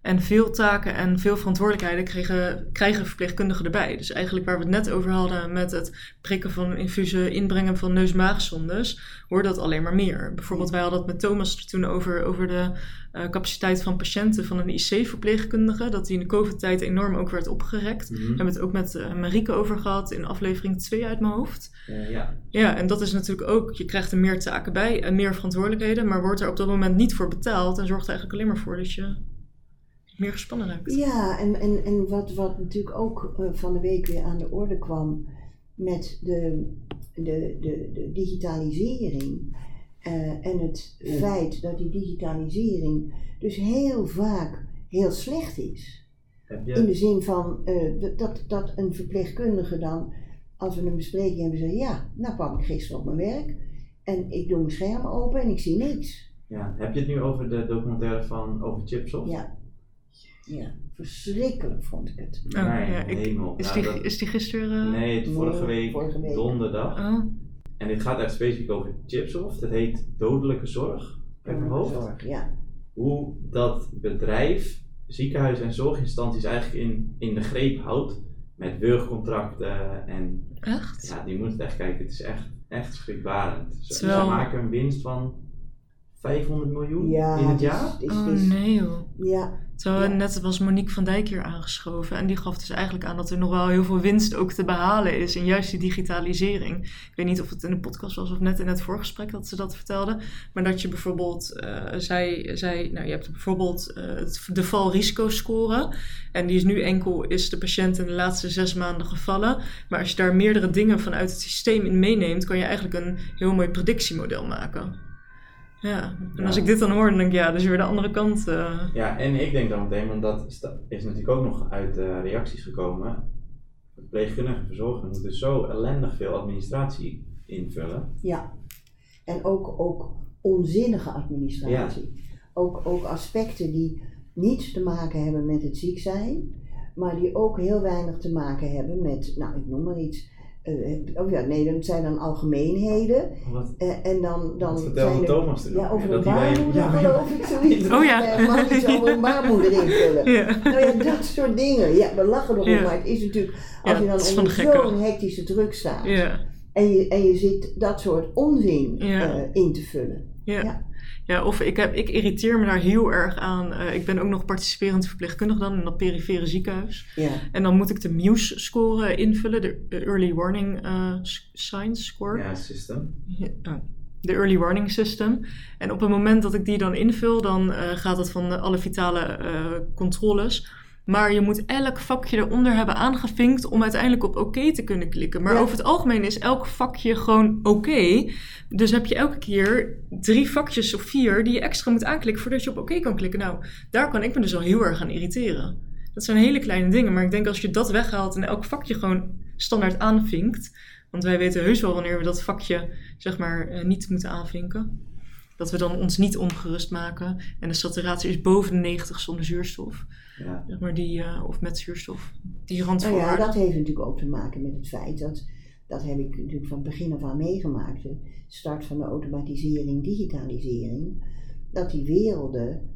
En veel taken en veel verantwoordelijkheden krijgen, krijgen verpleegkundigen erbij. Dus eigenlijk waar we het net over hadden met het prikken van infusen, inbrengen van neus-maagsondes, wordt dat alleen maar meer. Bijvoorbeeld, wij hadden het met Thomas er toen over, over de eh, capaciteit van patiënten van een IC-verpleegkundige. Dat die in de COVID-tijd enorm ook werd opgerekt. Mhm. We hebben het ook met eh, Marieke over gehad in aflevering 2 uit mijn hoofd. Eh, ja. Ja, en dat is natuurlijk ook, je krijgt er meer taken bij en meer verantwoordelijkheden, maar wordt er op dat moment niet voor betaald en zorgt er eigenlijk alleen maar voor dat je meer gespannen raakt. Ja, en, en, en wat, wat natuurlijk ook eh, van de week weer aan de orde kwam met de, de, de, de digitalisering eh, en het feit dat die digitalisering dus heel vaak heel slecht is. Heb In de zin van eh, dat- dat, dat een verpleegkundige dan, als we een bespreking hebben, zegt: Ja, nou kwam ik gisteren op mijn werk en ik doe mijn scherm open en ik zie niks. ja, heb je het nu over de documentaire van over Chipsoft? Ja, ja verschrikkelijk vond ik het. Oh, Mijn ja, ik- hemel. Is Nou, die, dat- is die gisteren... eh, nee, het vorige, Nee, week, vorige week. donderdag. Oh, En dit gaat echt specifiek over Chipsoft. Het heet Dodelijke Zorg. Uit mijn hoofd. Zorg, ja. hoe dat bedrijf ziekenhuizen en zorginstanties eigenlijk in, in de greep houdt met wurgcontracten en echt? ja, die moet het echt kijken. Het is echt, echt schrikbarend. Ze, maken een winst van 500 miljoen Ja, in het is- jaar. is- Oh is- nee joh. ja, Ja. net was Monique van Dijk hier aangeschoven en die gaf dus eigenlijk aan dat er nog wel heel veel winst ook te behalen is in juist die digitalisering. Ik weet niet of het in de podcast was of net in het voorgesprek dat ze dat vertelde, maar dat je bijvoorbeeld, eh zij, zij, nou je hebt bijvoorbeeld het- de valrisicoscore en die is nu enkel, is de patiënt in de laatste zes maanden gevallen, maar als je daar meerdere dingen vanuit het systeem in meeneemt, kan je eigenlijk een heel mooi predictiemodel maken. Ja, en Ja. als ik dit dan hoor, dan denk ik ja, dus weer de andere kant. eh. Ja, en ik denk dan meteen, want dat is natuurlijk ook nog uit de reacties gekomen. Verpleegkundigen en verzorgenden moeten zo ellendig veel administratie invullen. ja. En ook, ook onzinnige administratie. Ook, ook aspecten die niets te maken hebben met het ziek zijn, maar die ook heel weinig te maken hebben met, nou ik noem maar iets. Eh, oh ja, nee, dat zijn dan algemeenheden. Wat, Eh, en dan, dan wat vertelde zijn er, Thomas? Ja, over dat een baarmoeder ja, geloof ik zoiets. Oh ja. Eh, Mag iets over een baarmoeder invullen. Ja. Nou ja, dat soort dingen. Ja, we lachen erom, Ja. maar het is natuurlijk, als Ja, je dan onder zo'n hectische druk staat Ja, en, je, en je zit dat soort onzin Ja. eh, in te vullen. ja. Ja. of ik, heb, ik irriteer me daar heel erg aan. Eh, ik ben ook nog participerend verpleegkundige dan in dat perifere ziekenhuis. Ja. En dan moet ik de MUSE-score invullen, de Early Warning eh, Signs Score. Ja, system. Ja, de Early Warning System. En op het moment dat ik die dan invul, dan eh, gaat het van alle vitale eh, controles. Maar je moet elk vakje eronder hebben aangevinkt om uiteindelijk op oké te kunnen klikken. Maar Ja. over het algemeen is elk vakje gewoon oké. Dus heb je elke keer drie vakjes of vier die je extra moet aanklikken voordat je op oké kan klikken. Nou, daar kan ik me dus al heel erg aan irriteren. Dat zijn hele kleine dingen, maar ik denk als je dat weghaalt en elk vakje gewoon standaard aanvinkt. Want wij weten heus wel wanneer we dat vakje zeg maar eh, niet moeten aanvinken. Dat we dan ons niet ongerust maken. En de saturatie is boven de 90 zonder zuurstof. Ja. Zeg maar die, eh, of met zuurstof. Die Nou ja, randvoorwaarden. dat heeft natuurlijk ook te maken met het feit dat, dat heb ik natuurlijk van het begin af aan meegemaakt, de start van de automatisering, digitalisering, dat die werelden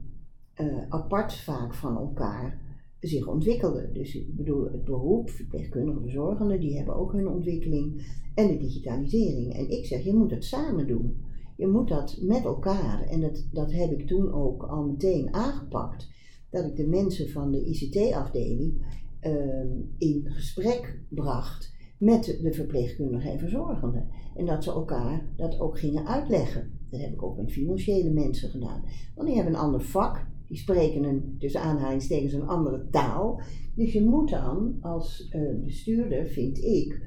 eh, apart vaak van elkaar zich ontwikkelden. Dus ik bedoel, het beroep, verpleegkundigen, verzorgenden, die hebben ook hun ontwikkeling en de digitalisering. En ik zeg, je moet het samen doen. Je moet dat met elkaar. En dat, dat heb ik toen ook al meteen aangepakt. Dat ik de mensen van de ICT-afdeling ehm, in gesprek bracht met de verpleegkundigen en verzorgenden. En dat ze elkaar dat ook gingen uitleggen. Dat heb ik ook met financiële mensen gedaan. Want die hebben een ander vak. Die spreken een, tussen aanhalingstekens, een andere taal. Dus je moet dan als eh, bestuurder, vind ik,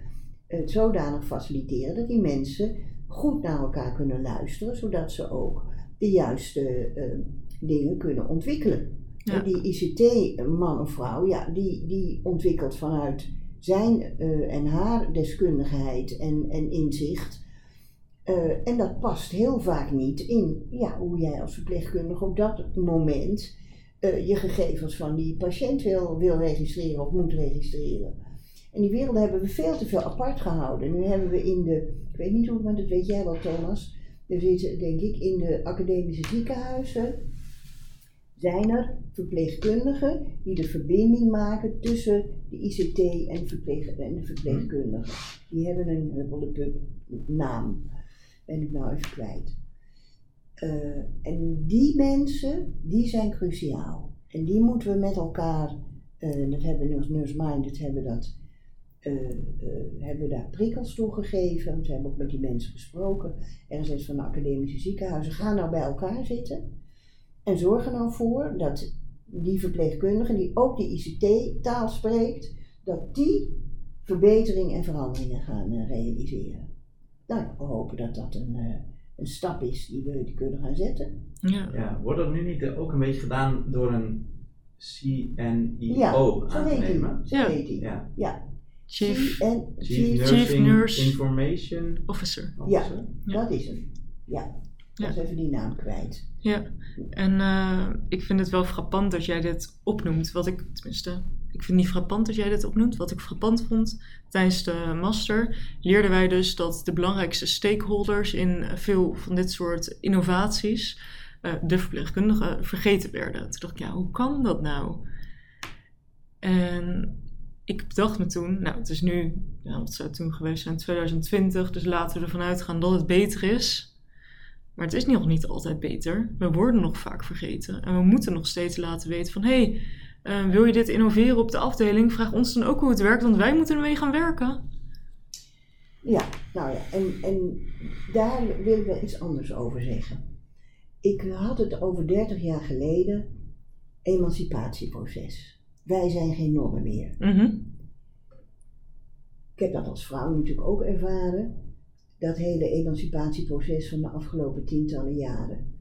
het zodanig faciliteren dat die mensen goed naar elkaar kunnen luisteren, zodat ze ook de juiste eh, dingen kunnen ontwikkelen. Die ICT-man of vrouw, ja, die, die ontwikkelt vanuit zijn eh, en haar deskundigheid en, en inzicht. Eh, en dat past heel vaak niet in ja, hoe jij als verpleegkundige op dat moment eh, je gegevens van die patiënt wil, wil registreren of moet registreren. En die werelden hebben we veel te veel apart gehouden. Nu hebben we in de, ik weet niet hoe, maar dat weet jij wel Thomas, er zitten denk ik in de academische ziekenhuizen, zijn er verpleegkundigen die de verbinding maken tussen de ICT en, de verpleegkundigen. Die hebben een huppelde naam, ben ik nou even kwijt. Eh, en die mensen, die zijn cruciaal. En die moeten we met elkaar, eh, dat hebben we als Nurse Minded, hebben dat eh, hebben daar prikkels toe gegeven. We hebben ook met die mensen gesproken. Ergens van de academische ziekenhuizen. Ga nou bij elkaar zitten. En zorg er nou voor dat die verpleegkundige, die ook die ICT-taal spreekt, dat die verbetering en veranderingen gaan eh, realiseren. Nou, we hopen dat dat een, eh, een stap is die we die kunnen gaan zetten. Ja. Ja, wordt dat nu niet eh, ook een beetje gedaan door een CNIO Ja, zo aan te die. Ja. heet die. Ja. Ja. Chief en Chief, Chief, Nursing Nurse Information Officer. Officer. Ja. dat is hem. Ja, ik was even die naam kwijt. Ja, en eh, ik vind het wel frappant dat jij dit opnoemt. Wat ik, tenminste, ik vind het niet frappant dat jij dit opnoemt. Wat ik frappant vond tijdens de master, leerden wij dus dat de belangrijkste stakeholders in veel van dit soort innovaties, eh, de verpleegkundigen, vergeten werden. Toen dacht ik, ja, hoe kan dat nou? En ik bedacht me toen, nou, het is nu, wat zou het toen geweest zijn, 2020, dus laten we ervan uitgaan dat het beter is. Maar het is nog niet altijd beter. We worden nog vaak vergeten. En we moeten nog steeds laten weten van... hé, hey, wil je dit innoveren op de afdeling? Vraag ons dan ook hoe het werkt, want wij moeten ermee gaan werken. Ja, nou ja, en, en daar wil ik wel iets anders over zeggen. Ik had het over 30 jaar geleden, emancipatieproces. Wij zijn geen normen meer. Mhm. Ik heb dat als vrouw natuurlijk ook ervaren, dat hele emancipatieproces van de afgelopen tientallen jaren.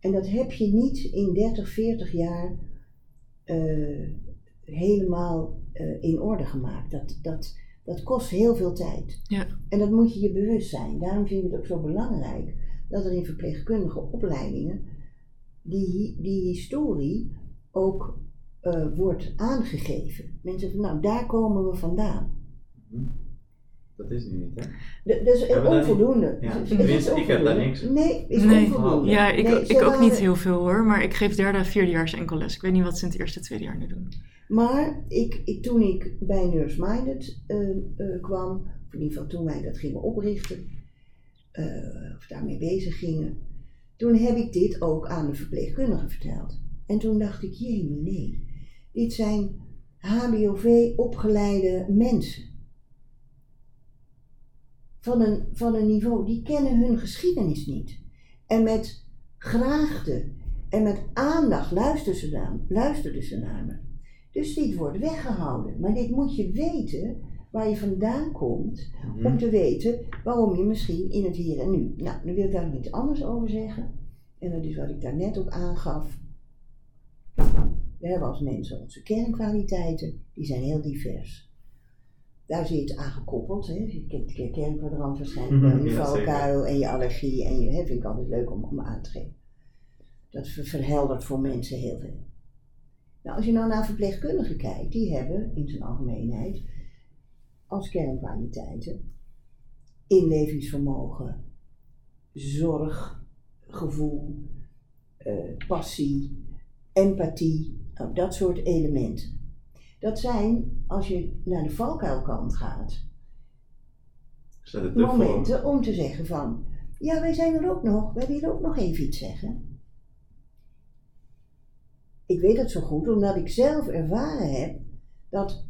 En dat heb je niet in 30, 40 jaar eh, helemaal eh, in orde gemaakt. Dat, dat, dat kost heel veel tijd. Ja. En dat moet je je bewust zijn. Daarom vind ik het ook zo belangrijk dat er in verpleegkundige opleidingen die, die historie ook eh, wordt aangegeven. Mensen van, nou, daar komen we vandaan. Hm. Dat is nu niet, hè? D- Dat is Hebben onvoldoende. ja, is tenminste, ik heb daar niks- Nee, is Nee. onvoldoende. Ja, ik, Nee, ik ook niet heel veel hoor. Maar ik geef derde en vierdejaars enkel les. Ik weet niet wat ze in het eerste tweede jaar nu doen. Maar ik, ik, toen ik bij Nurse Minded eh, eh, kwam, of in ieder geval toen wij dat gingen oprichten, eh, of daarmee bezig gingen, toen heb ik dit ook aan de verpleegkundige verteld. En toen dacht ik, jee, nee, dit zijn HBOV-opgeleide mensen. Van een, van een niveau, die kennen hun geschiedenis niet. En met graagte en met aandacht luisteren ze naar, luisterden ze naar me. Dus dit wordt weggehouden. Maar dit moet je weten waar je vandaan komt, Hm. om te weten waarom je misschien in het hier en nu. Nou, nu wil ik daar nog iets anders over zeggen. En dat is wat ik daar net ook aangaf. We hebben als mensen onze kernkwaliteiten, die zijn heel divers. Daar zit aan gekoppeld. Hè. Je kent de kernkwadrant waarschijnlijk wel, je Ja, valkuil en je allergie. En je, hè, vind ik altijd leuk om, om aan te geven. Dat ver- verheldert voor mensen heel veel. Nou, als je nou naar verpleegkundigen kijkt, die hebben in zijn algemeenheid als kernkwaliteiten inlevingsvermogen, zorg, gevoel, eh, passie, empathie, nou, dat soort elementen. Dat zijn, als je naar de valkuilkant gaat, momenten om te zeggen van, ja, wij zijn er ook nog, wij willen ook nog even iets zeggen. Ik weet het zo goed omdat ik zelf ervaren heb dat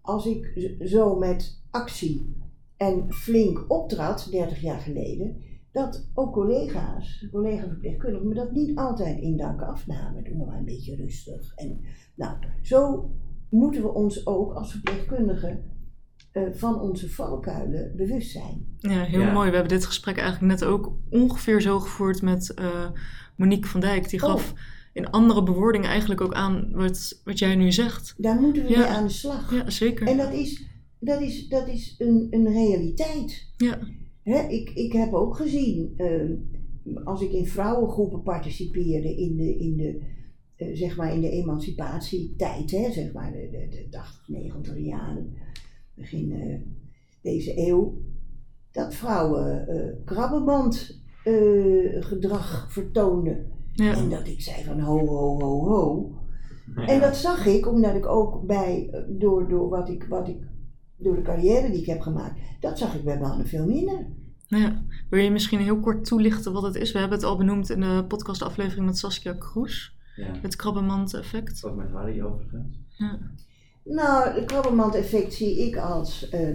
als ik zo met actie en flink optrad, 30 jaar geleden, dat ook collega's, collega-verpleegkundigen, me dat niet altijd in dank afnamen. Doe maar een beetje rustig. En nou, zo moeten we ons ook als verpleegkundigen eh, van onze valkuilen bewust zijn. Ja, heel Ja. mooi. We hebben dit gesprek eigenlijk net ook ongeveer zo gevoerd met eh, Monique van Dijk. Die Oh. gaf in andere bewoordingen eigenlijk ook aan wat, wat jij nu zegt. Daar moeten we Ja. mee aan de slag. Ja, zeker. En dat is, dat is, dat is een, een realiteit. Ja, Hè, ik, ik heb ook gezien, ehm, als ik in vrouwengroepen participeerde in de, in de, zeg maar in de emancipatietijd, hè, zeg maar de, de, de 80, 90 jaren, begin eh, deze eeuw, dat vrouwen eh krabbenband eh, gedrag vertoonden. ja, En dat ik zei van ho, ho, ho, ho. Ja. En dat zag ik omdat ik ook bij, eh, door, door wat ik, wat ik, door de carrière die ik heb gemaakt, dat zag ik bij mannen veel minder. ja. Wil je misschien heel kort toelichten wat het is? We hebben het al benoemd in de podcastaflevering met Saskia Kroes. Ja. Het krabbenmand-effect. Ook met Harry overigens. Ja. Nou, het krabbenmand-effect zie ik als eh,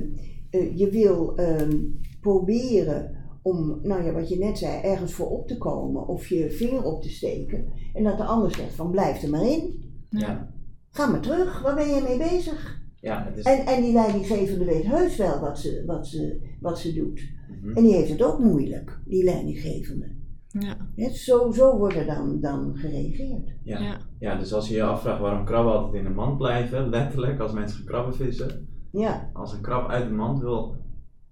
eh, je wil ehm, proberen om, nou ja, wat je net zei, ergens voor op te komen of je vinger op te steken. En dat de ander zegt van blijf er maar in. Ja. Ga maar terug, waar ben je mee bezig? Ja, het is... En, en die leidinggevende weet heus wel wat ze, wat ze, wat ze doet. Mhm. En die heeft het ook moeilijk, die leidinggevende. Ja, Hè, Zo, zo wordt er dan, dan gereageerd. Ja. ja. ja, dus als je je afvraagt waarom krabben altijd in een mand blijven, letterlijk, als mensen gaan krabben vissen, Ja, als een krab uit de mand wil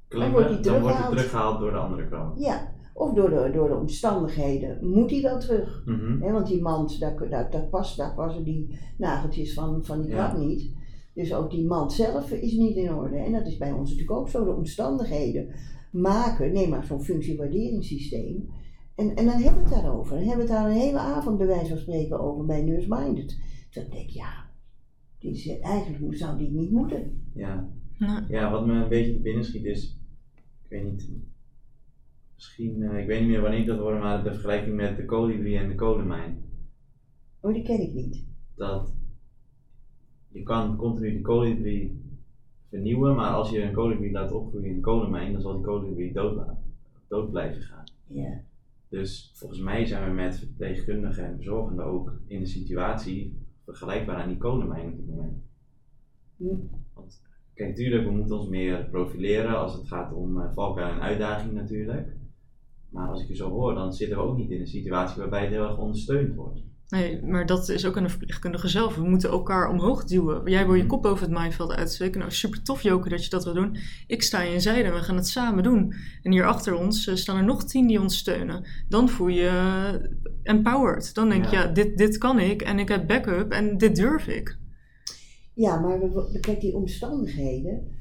klimmen, dan wordt hij teruggehaald. teruggehaald door de andere krab. ja. Of door de, door de omstandigheden moet hij dan terug. Mhm. Hè, want die mand, daar, daar, daar, past, daar passen die nageltjes van, van die Ja. krab niet. Dus ook die mand zelf is niet in orde. En dat is bij ons natuurlijk ook zo. De omstandigheden maken, neem maar zo'n functiewaarderingssysteem. En, en dan hebben we het daarover. Dan hebben we het daar een hele avond bij wijze van spreken over bij Nurse Minded. Dus dan denk ik, ja, dit is, eigenlijk zou dit niet moeten. Ja. Ja. ja, wat me een beetje te binnen schiet is, ik weet niet, misschien, eh, ik weet niet meer wanneer ik dat hoorde, maar de vergelijking met de kolibrie en de kolenmijn. Oh, die ken ik niet. Dat je kan continu de kolibrie vernieuwen, maar als je een kolibrie laat opgroeien in een kolenmijn, dan zal die kolibrie dood, laten, dood blijven gaan. Ja. Dus volgens mij zijn we met verpleegkundigen en verzorgenden ook in een situatie vergelijkbaar aan die kolenmijn op dit moment. Hm. Want kijk, tuurlijk, we moeten ons meer profileren als het gaat om uh, valkuil en uitdaging natuurlijk. Maar als ik je zo hoor, dan zitten we ook niet in een situatie waarbij het heel erg ondersteund wordt. Nee, maar dat is ook aan de verpleegkundige zelf. We moeten elkaar omhoog duwen. Jij wil je kop over het maaiveld uitsteken. Nou, super tof Joke dat je dat wil doen. Ik sta in je zijde en we gaan het samen doen. En hier achter ons eh, staan er nog tien die ons steunen. Dan voel je je empowered. Dan denk je, Ja. ja, dit, dit kan ik en ik heb backup en dit durf ik. Ja, maar we, we- kijk, die omstandigheden.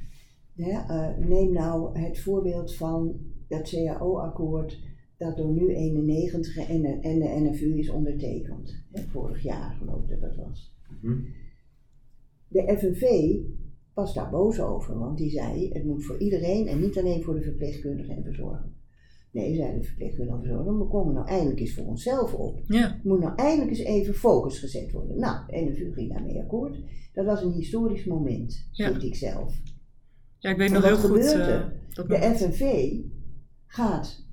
Hè, eh, neem nou het voorbeeld van dat CAO-akkoord dat door nu 91 en de, en de NFU is ondertekend. Hè, vorig jaar geloof ik dat dat was. Mhm. De FNV was daar boos over, want die zei het moet voor iedereen en niet alleen voor de verpleegkundigen en verzorgenden. Nee, zei de verpleegkundigen en verzorgenden, we komen nou eindelijk eens voor onszelf op. Ja, Er moet nou eindelijk eens even focus gezet worden. Nou, de NFU ging daarmee akkoord. Dat was een historisch moment, Ja. vind ik zelf. ja ik weet En nog wat heel goed. eh, er? dat De. FNV gaat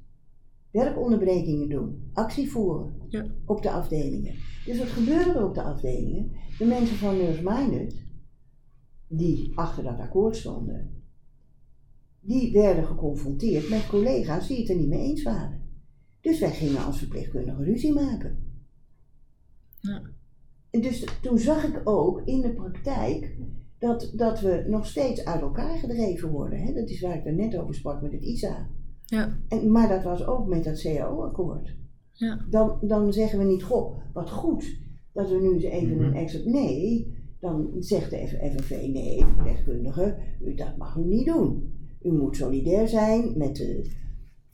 werkonderbrekingen doen, actie voeren Ja. op de afdelingen. Dus wat gebeurde er op de afdelingen? De mensen van Nurse Minded, die achter dat akkoord stonden, die werden geconfronteerd met collega's die het er niet mee eens waren. Dus wij gingen als verpleegkundige ruzie maken. Ja. En dus toen zag ik ook in de praktijk dat, dat we nog steeds uit elkaar gedreven worden. Hè? Dat is waar ik er net over sprak met het ISA. Ja. En, maar dat was ook met dat CAO-akkoord. Ja. Dan, dan zeggen we niet, goh, wat goed dat we nu eens even Mhm. een extra... Nee, dan zegt de FNV, nee, verpleegkundige, u, dat mag u niet doen. U moet solidair zijn met de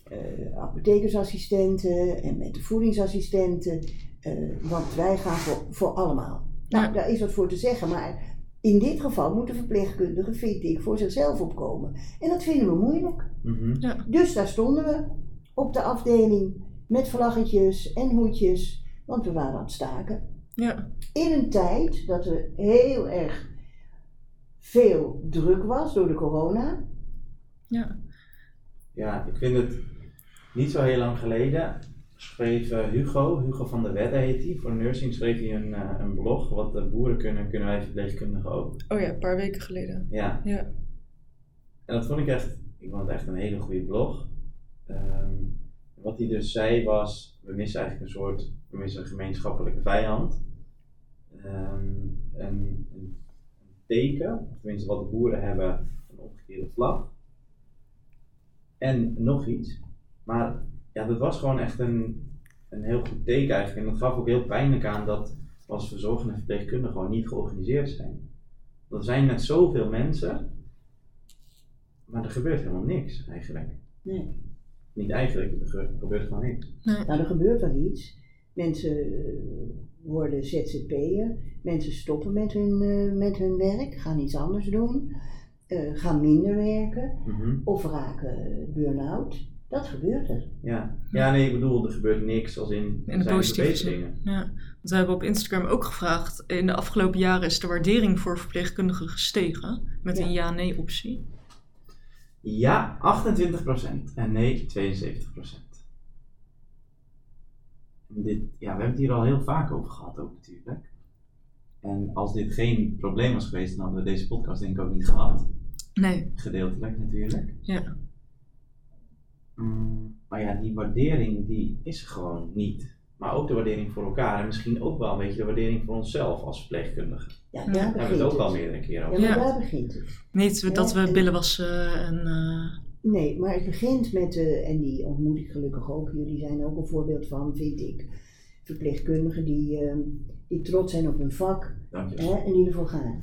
eh, apothekersassistenten en met de voedingsassistenten, eh, want wij gaan voor, voor allemaal. Nou, Ja. daar is wat voor te zeggen, maar in dit geval moet de verpleegkundige, vind ik, voor zichzelf opkomen. En dat vinden we moeilijk. Mhm. Dus daar stonden we op de afdeling met vlaggetjes en hoedjes, want we waren aan het staken. Ja. In een tijd dat er heel erg veel druk was door de corona. Ja. Ja, ik vind het niet zo heel lang geleden schreef eh, Hugo, Hugo van der Wedde heet hij, voor nursing schreef hij een, eh, een blog. Wat de boeren kunnen, kunnen wij verpleegkundigen ook. Oh ja, een paar weken geleden. Ja. Ja. En dat vond ik echt, ik vond het echt een hele goede blog. Ehm, wat hij dus zei was, we missen eigenlijk een soort, we missen een gemeenschappelijke vijand. Ehm, een, een teken, of tenminste wat de boeren hebben, een omgekeerde vlag. En nog iets. Maar ja, dat was gewoon echt een, een heel goed teken eigenlijk. En dat gaf ook heel pijnlijk aan dat we als verzorgende verpleegkundigen gewoon niet georganiseerd zijn. Want er zijn net zoveel mensen, maar er gebeurt helemaal niks eigenlijk. Nee. Niet eigenlijk, er ge- gebeurt gewoon niks. Nou, er gebeurt wel iets. Mensen eh, worden ZZP'er, mensen stoppen met hun, eh, met hun werk, gaan iets anders doen, eh, gaan minder werken Mhm. of raken burn-out. Dat gebeurt er. Ja. ja, nee, ik bedoel, er gebeurt niks als in, In de zijn positieve zin. Ja. Want we hebben op Instagram ook gevraagd. In de afgelopen jaren is de waardering voor verpleegkundigen gestegen. Met Ja. een ja-nee optie. Ja, 28% en nee, 72%. En Dit, ja, we hebben het hier al heel vaak over gehad ook natuurlijk. En als dit geen probleem was geweest, dan hadden we deze podcast denk ik ook niet gehad. Nee. Gedeeltelijk natuurlijk. Ja. Mm, maar ja, die waardering die is er gewoon niet. Maar ook de waardering voor elkaar en misschien ook wel een beetje de waardering voor onszelf als verpleegkundige. Ja, daar hebben we begint het ook al meerdere keren Ja, over. maar Ja. daar begint het. Niet dat we en- billen wassen en... eh, Nee, maar het begint met, de en die ontmoet ik gelukkig ook, jullie zijn ook een voorbeeld van, vind ik, verpleegkundigen die, eh, die trots zijn op hun vak hè, en die ervoor gaan.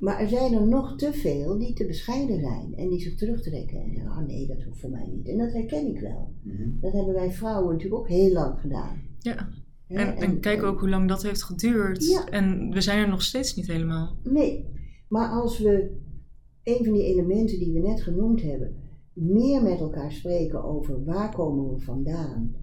Maar er zijn er nog te veel die te bescheiden zijn en die zich terugtrekken en zeggen, ah nee, dat hoeft voor mij niet. En dat herken ik wel. Mhm. Dat hebben wij vrouwen natuurlijk ook heel lang gedaan. ja. En, en kijk ook hoe lang dat heeft geduurd. Ja. En we zijn er nog steeds niet helemaal. Nee, maar als we een van die elementen die we net genoemd hebben, meer met elkaar spreken over waar komen we vandaan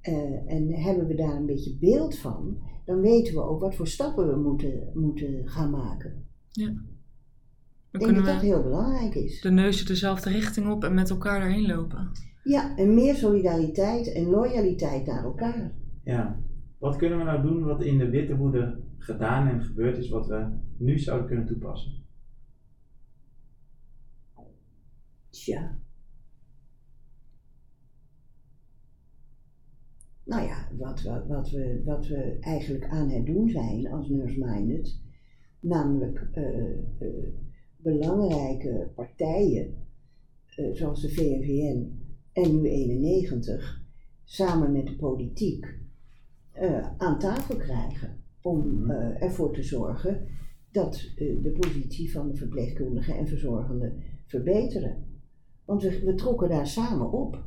eh, en hebben we daar een beetje beeld van, dan weten we ook wat voor stappen we moeten, moeten gaan maken. Dan Ik denk kunnen dat dat heel belangrijk is. de neuzen dezelfde richting op en met elkaar daarheen lopen. Ja, en meer solidariteit en loyaliteit naar elkaar. Ja. Wat kunnen we nou doen wat in de witte woede gedaan en gebeurd is, wat we nu zouden kunnen toepassen? Tja. Nou ja, wat we, wat, we, wat we eigenlijk aan het doen zijn als Nurse Minded, namelijk eh, eh, belangrijke partijen eh, zoals de VNVN en U91 samen met de politiek aan tafel krijgen om Mhm. eh, ervoor te zorgen dat de positie van de verpleegkundigen en verzorgenden verbeteren. Want we, we trokken daar samen op.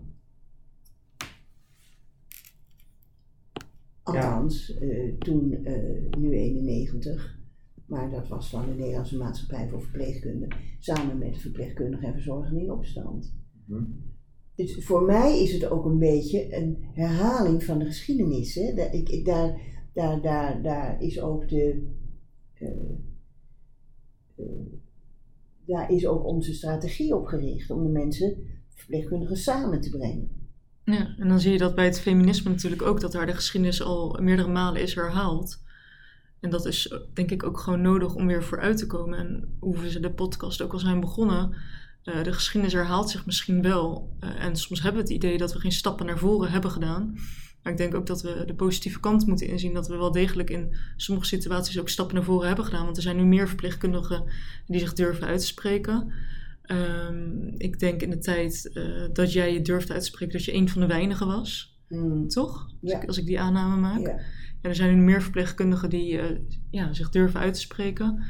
Althans, toen nu 91, maar dat was van de Nederlandse Maatschappij voor Verpleegkunde, samen met de verpleegkundigen en verzorgenden in opstand. Mhm. Dus voor mij is het ook een beetje een herhaling van de geschiedenis. Hè? Daar, ik, ik- daar, daar, daar, daar is ook de. eh, eh, daar is ook onze strategie op gericht om de mensen, verpleegkundigen, samen te brengen. Ja, en dan zie je dat bij het feminisme natuurlijk ook dat daar de geschiedenis al meerdere malen is herhaald. En dat is denk ik ook gewoon nodig om weer vooruit te komen. En hoe we de podcast ook al zijn begonnen, eh, de geschiedenis herhaalt zich misschien wel. Eh, en soms hebben we het idee dat we geen stappen naar voren hebben gedaan. Maar ik denk ook dat we de positieve kant moeten inzien. Dat we wel degelijk in sommige situaties ook stappen naar voren hebben gedaan. Want er zijn nu meer verpleegkundigen die zich durven uitspreken. Ehm, ik denk in de tijd eh, dat jij je durfde uit te spreken dat je een van de weinigen was. Mm. Toch? Als, Ja. ik, als ik die aanname maak. Ja. Ja, er zijn nu meer verpleegkundigen die eh, ja, zich durven uit te spreken.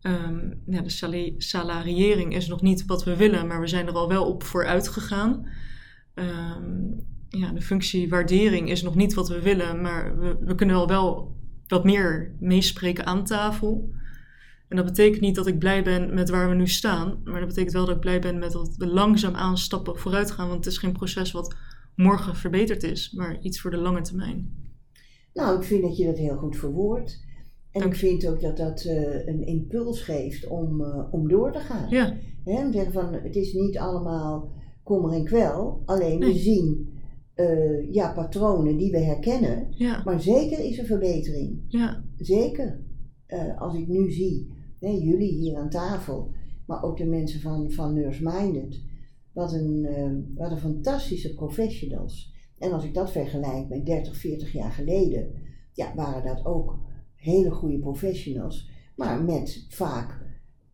Ehm, de sali- salariëring is nog niet wat we willen, maar we zijn er al wel op vooruit gegaan. Ehm, ja, de functiewaardering is nog niet wat we willen, maar we, we kunnen wel, wel wat meer meespreken aan tafel. En dat betekent niet dat ik blij ben met waar we nu staan, maar dat betekent wel dat ik blij ben met dat we langzaamaan stappen vooruit gaan. Want het is geen proces wat morgen verbeterd is, maar iets voor de lange termijn. Nou, ik vind dat je dat heel goed verwoordt. En Dank ik vind ook dat dat eh, een impuls geeft om, eh, om door te gaan. Ja, Hè, om te zeggen van, het is niet allemaal kommer en kwel. Alleen we zien eh, ja, patronen die we herkennen. ja, Maar zeker is er verbetering. ja. Zeker. Als ik nu zie, hè, jullie hier aan tafel, maar ook de mensen van, van Nurse Minded. Wat een, wat een fantastische professionals. En als ik dat vergelijk met 30, 40 jaar geleden, ja, waren dat ook hele goede professionals. Maar met vaak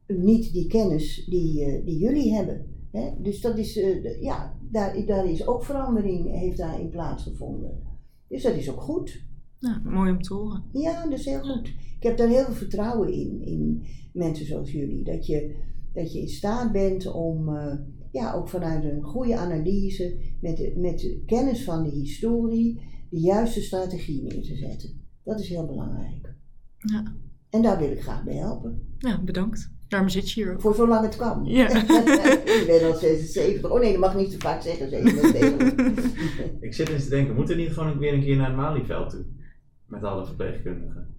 niet die kennis die, eh, die jullie hebben. Hè? Dus dat is, eh, ja, daar, daar is ook verandering, heeft daarin plaatsgevonden. Dus dat is ook goed. ja mooi om te horen. Ja, dat is heel goed. Ik heb daar heel veel vertrouwen in, in mensen zoals jullie. Dat je, dat je in staat bent om, eh, ja, ook vanuit een goede analyse, met de, met de kennis van de historie, de juiste strategie neer te zetten. Dat is heel belangrijk. Ja. En daar wil ik graag bij helpen. ja, bedankt. Daarom zit je hier ook. Voor zolang het kan. Ja. ik ben al 76. Oh nee, dat mag niet zo vaak zeggen. 77. Ik zit eens te denken, moeten we niet gewoon weer een keer naar het Malieveld toe? Met alle verpleegkundigen.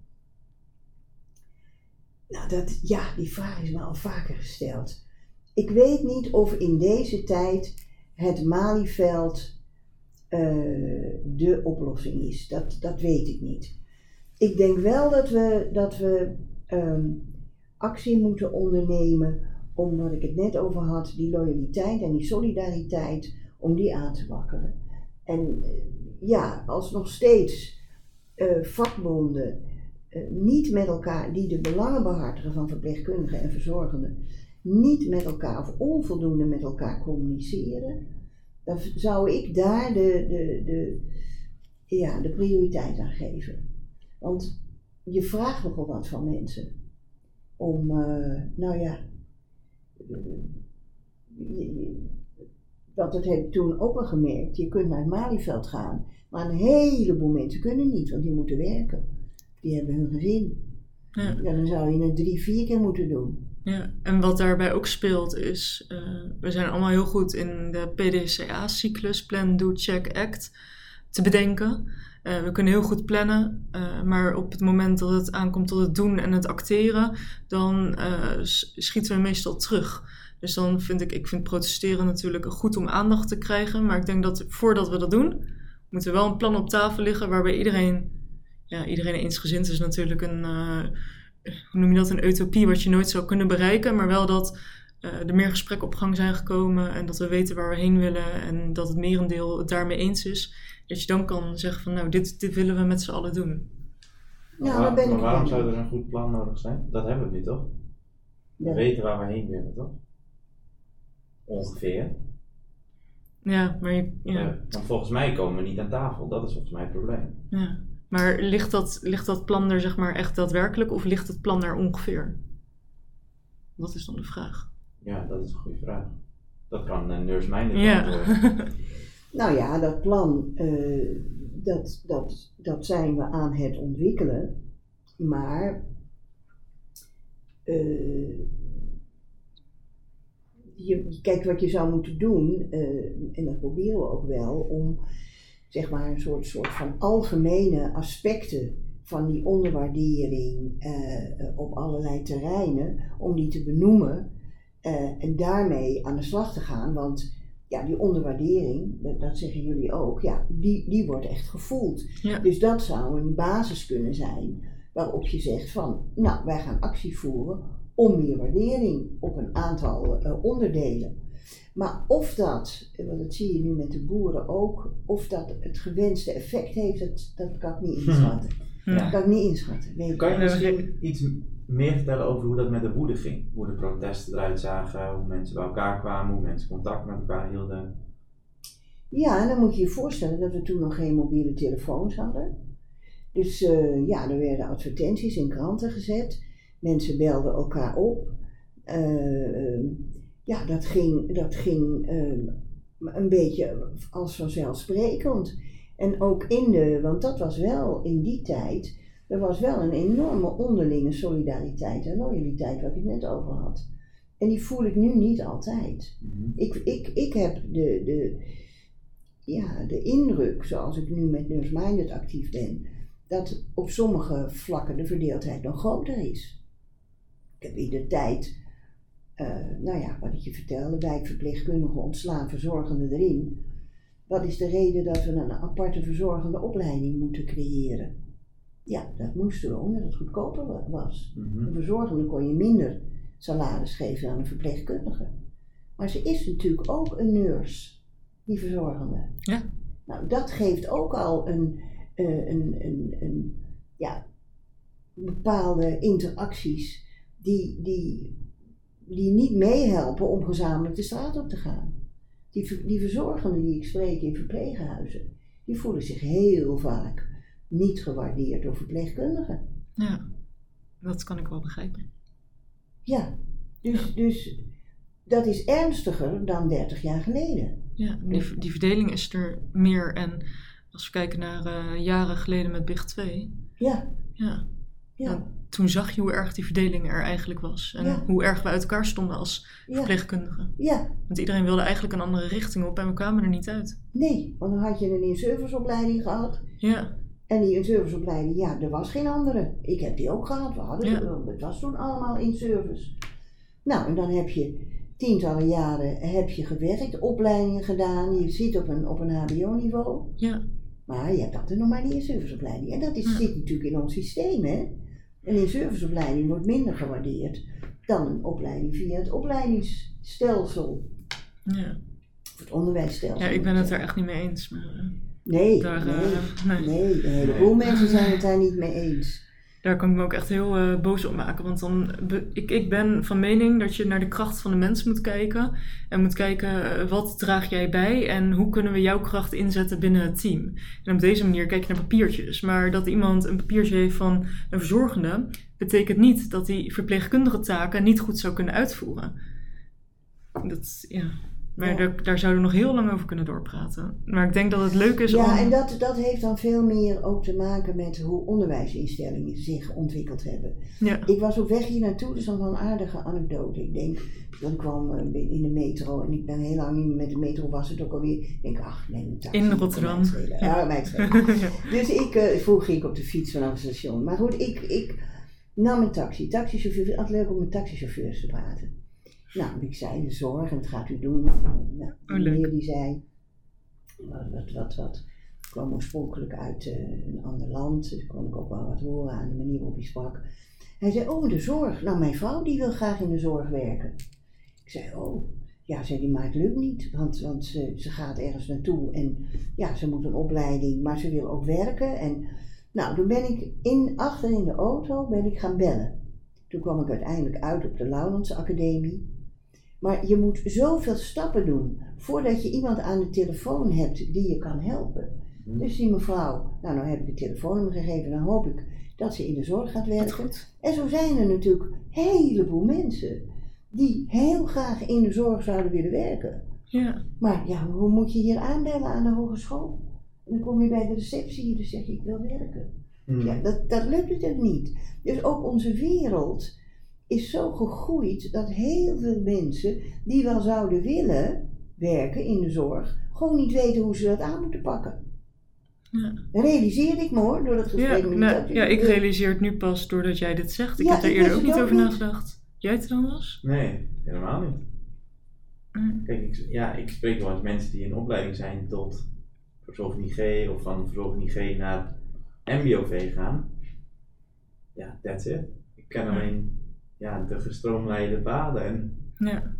Nou, dat, ja, die vraag is me al vaker gesteld. Ik weet niet of in deze tijd het Malieveld eh, de oplossing is. Dat, dat weet ik niet. Ik denk wel dat we, dat we ehm, actie moeten ondernemen om, wat ik het net over had, die loyaliteit en die solidariteit, om die aan te wakkeren. En eh, ja, als nog steeds eh, vakbonden niet met elkaar, die de belangen behartigen van verpleegkundigen en verzorgenden, niet met elkaar of onvoldoende met elkaar communiceren, dan zou ik daar de, de, de, ja, de prioriteit aan geven. Want je vraagt nogal wat van mensen om, eh, nou ja, eh, dat het heb ik toen ook al gemerkt. Je kunt naar het Malieveld gaan, maar een heleboel mensen kunnen niet, want die moeten werken. Die hebben hun gezin. Ja. Ja, dan zou je het drie, vier keer moeten doen. Ja, en wat daarbij ook speelt is, eh, we zijn allemaal heel goed in de PDCA-cyclus, Plan, Do, Check, Act, te bedenken. Eh, we kunnen heel goed plannen, eh, maar op het moment dat het aankomt tot het doen en het acteren, dan schieten we meestal terug. Dus dan vind ik, ik vind protesteren natuurlijk goed om aandacht te krijgen, maar ik denk dat voordat we dat doen, moet er wel een plan op tafel liggen waarbij iedereen, ja, iedereen eensgezind is natuurlijk een, hoe noem je dat, een utopie wat je nooit zou kunnen bereiken, maar wel dat eh, er meer gesprekken op gang zijn gekomen en dat we weten waar we heen willen en dat het merendeel het daarmee eens is. Dat je dan kan zeggen van nou, dit, dit willen we met z'n allen doen. Nou, maar daar ben maar ik waarom zou er een goed plan nodig zijn? Dat hebben we nu toch? We Ja. weten waar we heen willen, toch? Ongeveer. Ja, maar, je, ja, Ja, want volgens mij komen we niet aan tafel. Dat is volgens mij het probleem. ja. Maar ligt, dat, ligt dat plan er zeg maar echt daadwerkelijk of ligt het plan er ongeveer? Dat is dan de vraag. Ja, dat is een goede vraag. Dat kan een nurse minded Ja. Nou ja, dat plan, eh, dat, dat, dat zijn we aan het ontwikkelen. Maar eh, je, kijk, wat je zou moeten doen, eh, en dat proberen we ook wel, om zeg maar een soort, soort van algemene aspecten van die onderwaardering eh, eh, op allerlei terreinen, om die te benoemen eh, en daarmee aan de slag te gaan. Want ja, die onderwaardering, dat, dat zeggen jullie ook, ja, die, die wordt echt gevoeld. Ja. Dus dat zou een basis kunnen zijn waarop je zegt van, nou, wij gaan actie voeren om meer waardering op een aantal onderdelen. Maar of dat, want dat zie je nu met de boeren ook, of dat het gewenste effect heeft, dat, dat kan ik niet inschatten. Ja. Dat kan ik niet inschatten. Weet Kan je misschien iets meer vertellen over hoe dat met de woede ging? Hoe de protesten eruit zagen, hoe mensen bij elkaar kwamen, hoe mensen contact met elkaar hielden. Ja, en dan moet je je voorstellen dat we toen nog geen mobiele telefoons hadden. Dus eh, ja, er werden advertenties in kranten gezet. Mensen belden elkaar op. Eh, ehm, ja, dat ging, dat ging ehm, een beetje als vanzelfsprekend. En ook in de, want dat was wel in die tijd, er was wel een enorme onderlinge solidariteit en loyaliteit, wat ik net over had. En die voel ik nu niet altijd. Ik, ik, ik heb de, de, ja, de indruk, zoals ik nu met Nurse Minded actief ben, dat op sommige vlakken de verdeeldheid nog groter is. Ik heb in de tijd, nou ja, wat ik je vertelde, wijkverpleegkundigen ontslaan, verzorgenden erin. Wat is de reden dat we een aparte verzorgende opleiding moeten creëren? Ja, dat moesten we omdat het goedkoper wa- was. Mhm. Een verzorgende kon je minder salaris geven dan een verpleegkundige. Maar ze is natuurlijk ook een nurse, die verzorgende. Ja. Nou, dat geeft ook al een, eh, een, een, een ja, bepaalde interacties die, die, die niet meehelpen om gezamenlijk de straat op te gaan. Die, die verzorgenden die ik spreek in verpleeghuizen, die voelen zich heel vaak niet gewaardeerd door verpleegkundigen. Ja, dat kan ik wel begrijpen. Ja, dus, dus dat is ernstiger dan 30 jaar geleden. Ja, die, die verdeling is er meer. En als we kijken naar eh, jaren geleden met Big 2, Ja, ja, ja, toen zag je hoe erg die verdeling er eigenlijk was. En Ja. hoe erg we uit elkaar stonden als ja, verpleegkundigen. ja. Want iedereen wilde eigenlijk een andere richting op en we kwamen er niet uit. Nee, want dan had je een in-serviceopleiding gehad. Ja, En die in-serviceopleiding, ja, er was geen andere. Ik heb die ook gehad. We hadden, Ja. Het was toen allemaal in-service. Nou, en dan heb je tientallen jaren heb je gewerkt, opleidingen gedaan. Je zit op een, op een hbo-niveau. ja, Maar je hebt altijd nog maar die in-serviceopleiding. En dat is, Ja. zit natuurlijk in ons systeem, hè. Een in-serviceopleiding wordt minder gewaardeerd dan een opleiding via het opleidingsstelsel. ja. Of het onderwijsstelsel. ja, ik ben het er echt niet mee eens. Maar eh, Nee, daar, nee, nee. nee. Een heleboel mensen zijn het daar niet mee eens. Daar kan ik me ook echt heel eh, boos op maken. Want dan, ik, ik ben van mening dat je naar de kracht van de mens moet kijken. En moet kijken, eh, wat draag jij bij en hoe kunnen we jouw kracht inzetten binnen het team. En op deze manier kijk je naar papiertjes. Maar dat iemand een papiertje heeft van een verzorgende, betekent niet dat hij verpleegkundige taken niet goed zou kunnen uitvoeren. Dat, ja. Maar Ja. Daar, daar zouden we nog heel lang over kunnen doorpraten. Maar ik denk dat het leuk is om... Ja, en dat, dat heeft dan veel meer ook te maken met hoe onderwijsinstellingen zich ontwikkeld hebben. Ja, Ik was op weg hier naartoe, dus nog wel een aardige anekdote. Ik denk, dan kwam eh, in de metro en ik ben heel lang niet meer met de metro, was het ook alweer. Ik denk, ach nee, een taxi. In Rotterdam. Ja. Ja, mij het schelen. ja. Dus ik, eh vroeg ging ik op de fiets vanaf het station. Maar goed, ik, ik nam een taxi. Taxichauffeur, het altijd leuk om met taxichauffeurs te praten. Nou, ik zei de zorg en wat gaat u doen? Nou, die Oh, meneer die zei, wat, wat, wat, wat. Ik kwam oorspronkelijk uit eh, een ander land, dus kon ik ook wel wat horen aan de manier waarop hij sprak. Hij zei, oh, de zorg. Nou, mijn vrouw die wil graag in de zorg werken. Ik zei, oh, ja, zei die, maar het lukt niet, want, want ze, ze gaat ergens naartoe en ja, ze moet een opleiding, maar ze wil ook werken. En nou, toen ben ik in, achter in de auto ben ik gaan bellen. Toen kwam ik uiteindelijk uit op de Laurens Academie. Maar je moet zoveel stappen doen voordat je iemand aan de telefoon hebt die je kan helpen. Dus die mevrouw, nou, nou heb ik de telefoonnummer gegeven, dan hoop ik dat ze in de zorg gaat werken. goed. En zo zijn er natuurlijk een heleboel mensen die heel graag in de zorg zouden willen werken. Ja, Maar ja, hoe moet je hier aanbellen aan de hogeschool? En dan kom je bij de receptie en dan zeg je ik wil werken. Mhm. Ja, dat, dat lukt natuurlijk niet. Dus ook onze wereld is zo gegroeid dat heel veel mensen die wel zouden willen werken in de zorg, gewoon niet weten hoe ze dat aan moeten pakken. ja. Dat realiseerde ik me hoor, door dat gesprek Ja, nou, ja, ik realiseer het nu pas doordat jij dit zegt. Ik Ja, heb daar ik eerder ook niet ook over niet. nagedacht. Jij het dan was? Nee, helemaal niet. Mm. Kijk, ik, ja, ik spreek wel eens mensen die in opleiding zijn tot verzorging G of van verzorging G naar MBOV gaan. Ja, that's it. Ik ken alleen ja, de gestroomlijnde paden en Ja.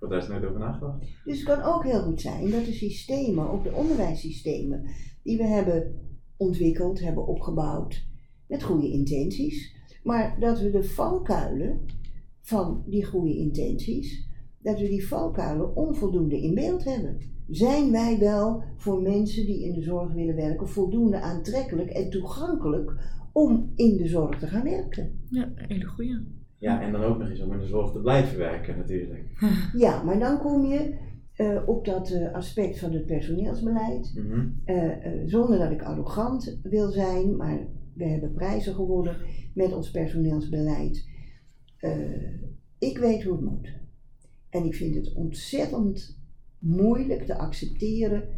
heb daar eens nooit over nagedacht. Dus het kan ook heel goed zijn dat de systemen, ook de onderwijssystemen, die we hebben ontwikkeld, hebben opgebouwd, met goede intenties, maar dat we de valkuilen van die goede intenties, dat we die valkuilen onvoldoende in beeld hebben. Zijn wij wel voor mensen die in de zorg willen werken voldoende aantrekkelijk en toegankelijk om in de zorg te gaan werken? Ja, hele goeie. Ja, en dan ook nog eens om in de zorg te blijven werken natuurlijk. Ja, maar dan kom je eh, op dat eh, aspect van het personeelsbeleid. Mhm. Eh, zonder dat ik arrogant wil zijn, maar we hebben prijzen gewonnen met ons personeelsbeleid. Ik weet hoe het moet. En ik vind het ontzettend moeilijk te accepteren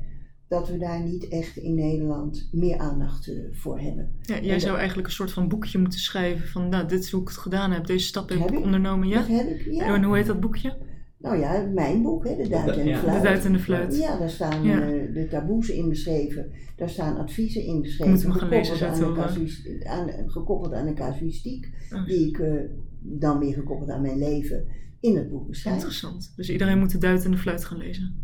dat we daar niet echt in Nederland meer aandacht eh, voor hebben. Ja, jij zou eigenlijk een soort van boekje moeten schrijven van, nou, dit is hoe ik het gedaan heb, deze stappen heb Heb ik ondernomen, ja? Dat heb ik, ja. En hoe heet dat boekje? Nou ja, mijn boek, hè, De Duit en de Ja. Fluit. De Duit en de Fluit. Ja, daar staan Ja. eh, de taboes in beschreven. Daar staan adviezen in beschreven. Moeten we gaan lezen, gekoppeld, aan zetten de we. casuïs- aan, gekoppeld aan een casuïstiek. Oh, Die ik eh, dan weer gekoppeld aan mijn leven in het boek beschrijf. interessant. Dus iedereen moet de duit en de fluit gaan lezen.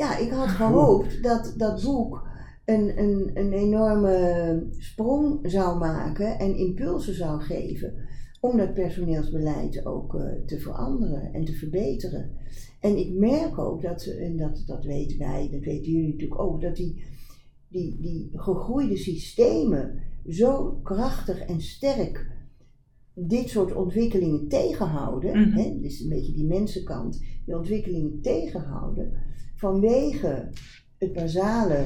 Ja, ik had gehoopt dat dat boek een, een, een enorme sprong zou maken en impulsen zou geven om dat personeelsbeleid ook eh, te veranderen en te verbeteren. En ik merk ook dat, en dat, dat weten wij, dat weten jullie natuurlijk ook, dat die, die, die gegroeide systemen zo krachtig en sterk dit soort ontwikkelingen tegenhouden, Mhm. hè, dus een beetje die mensenkant, die ontwikkelingen tegenhouden, vanwege het basale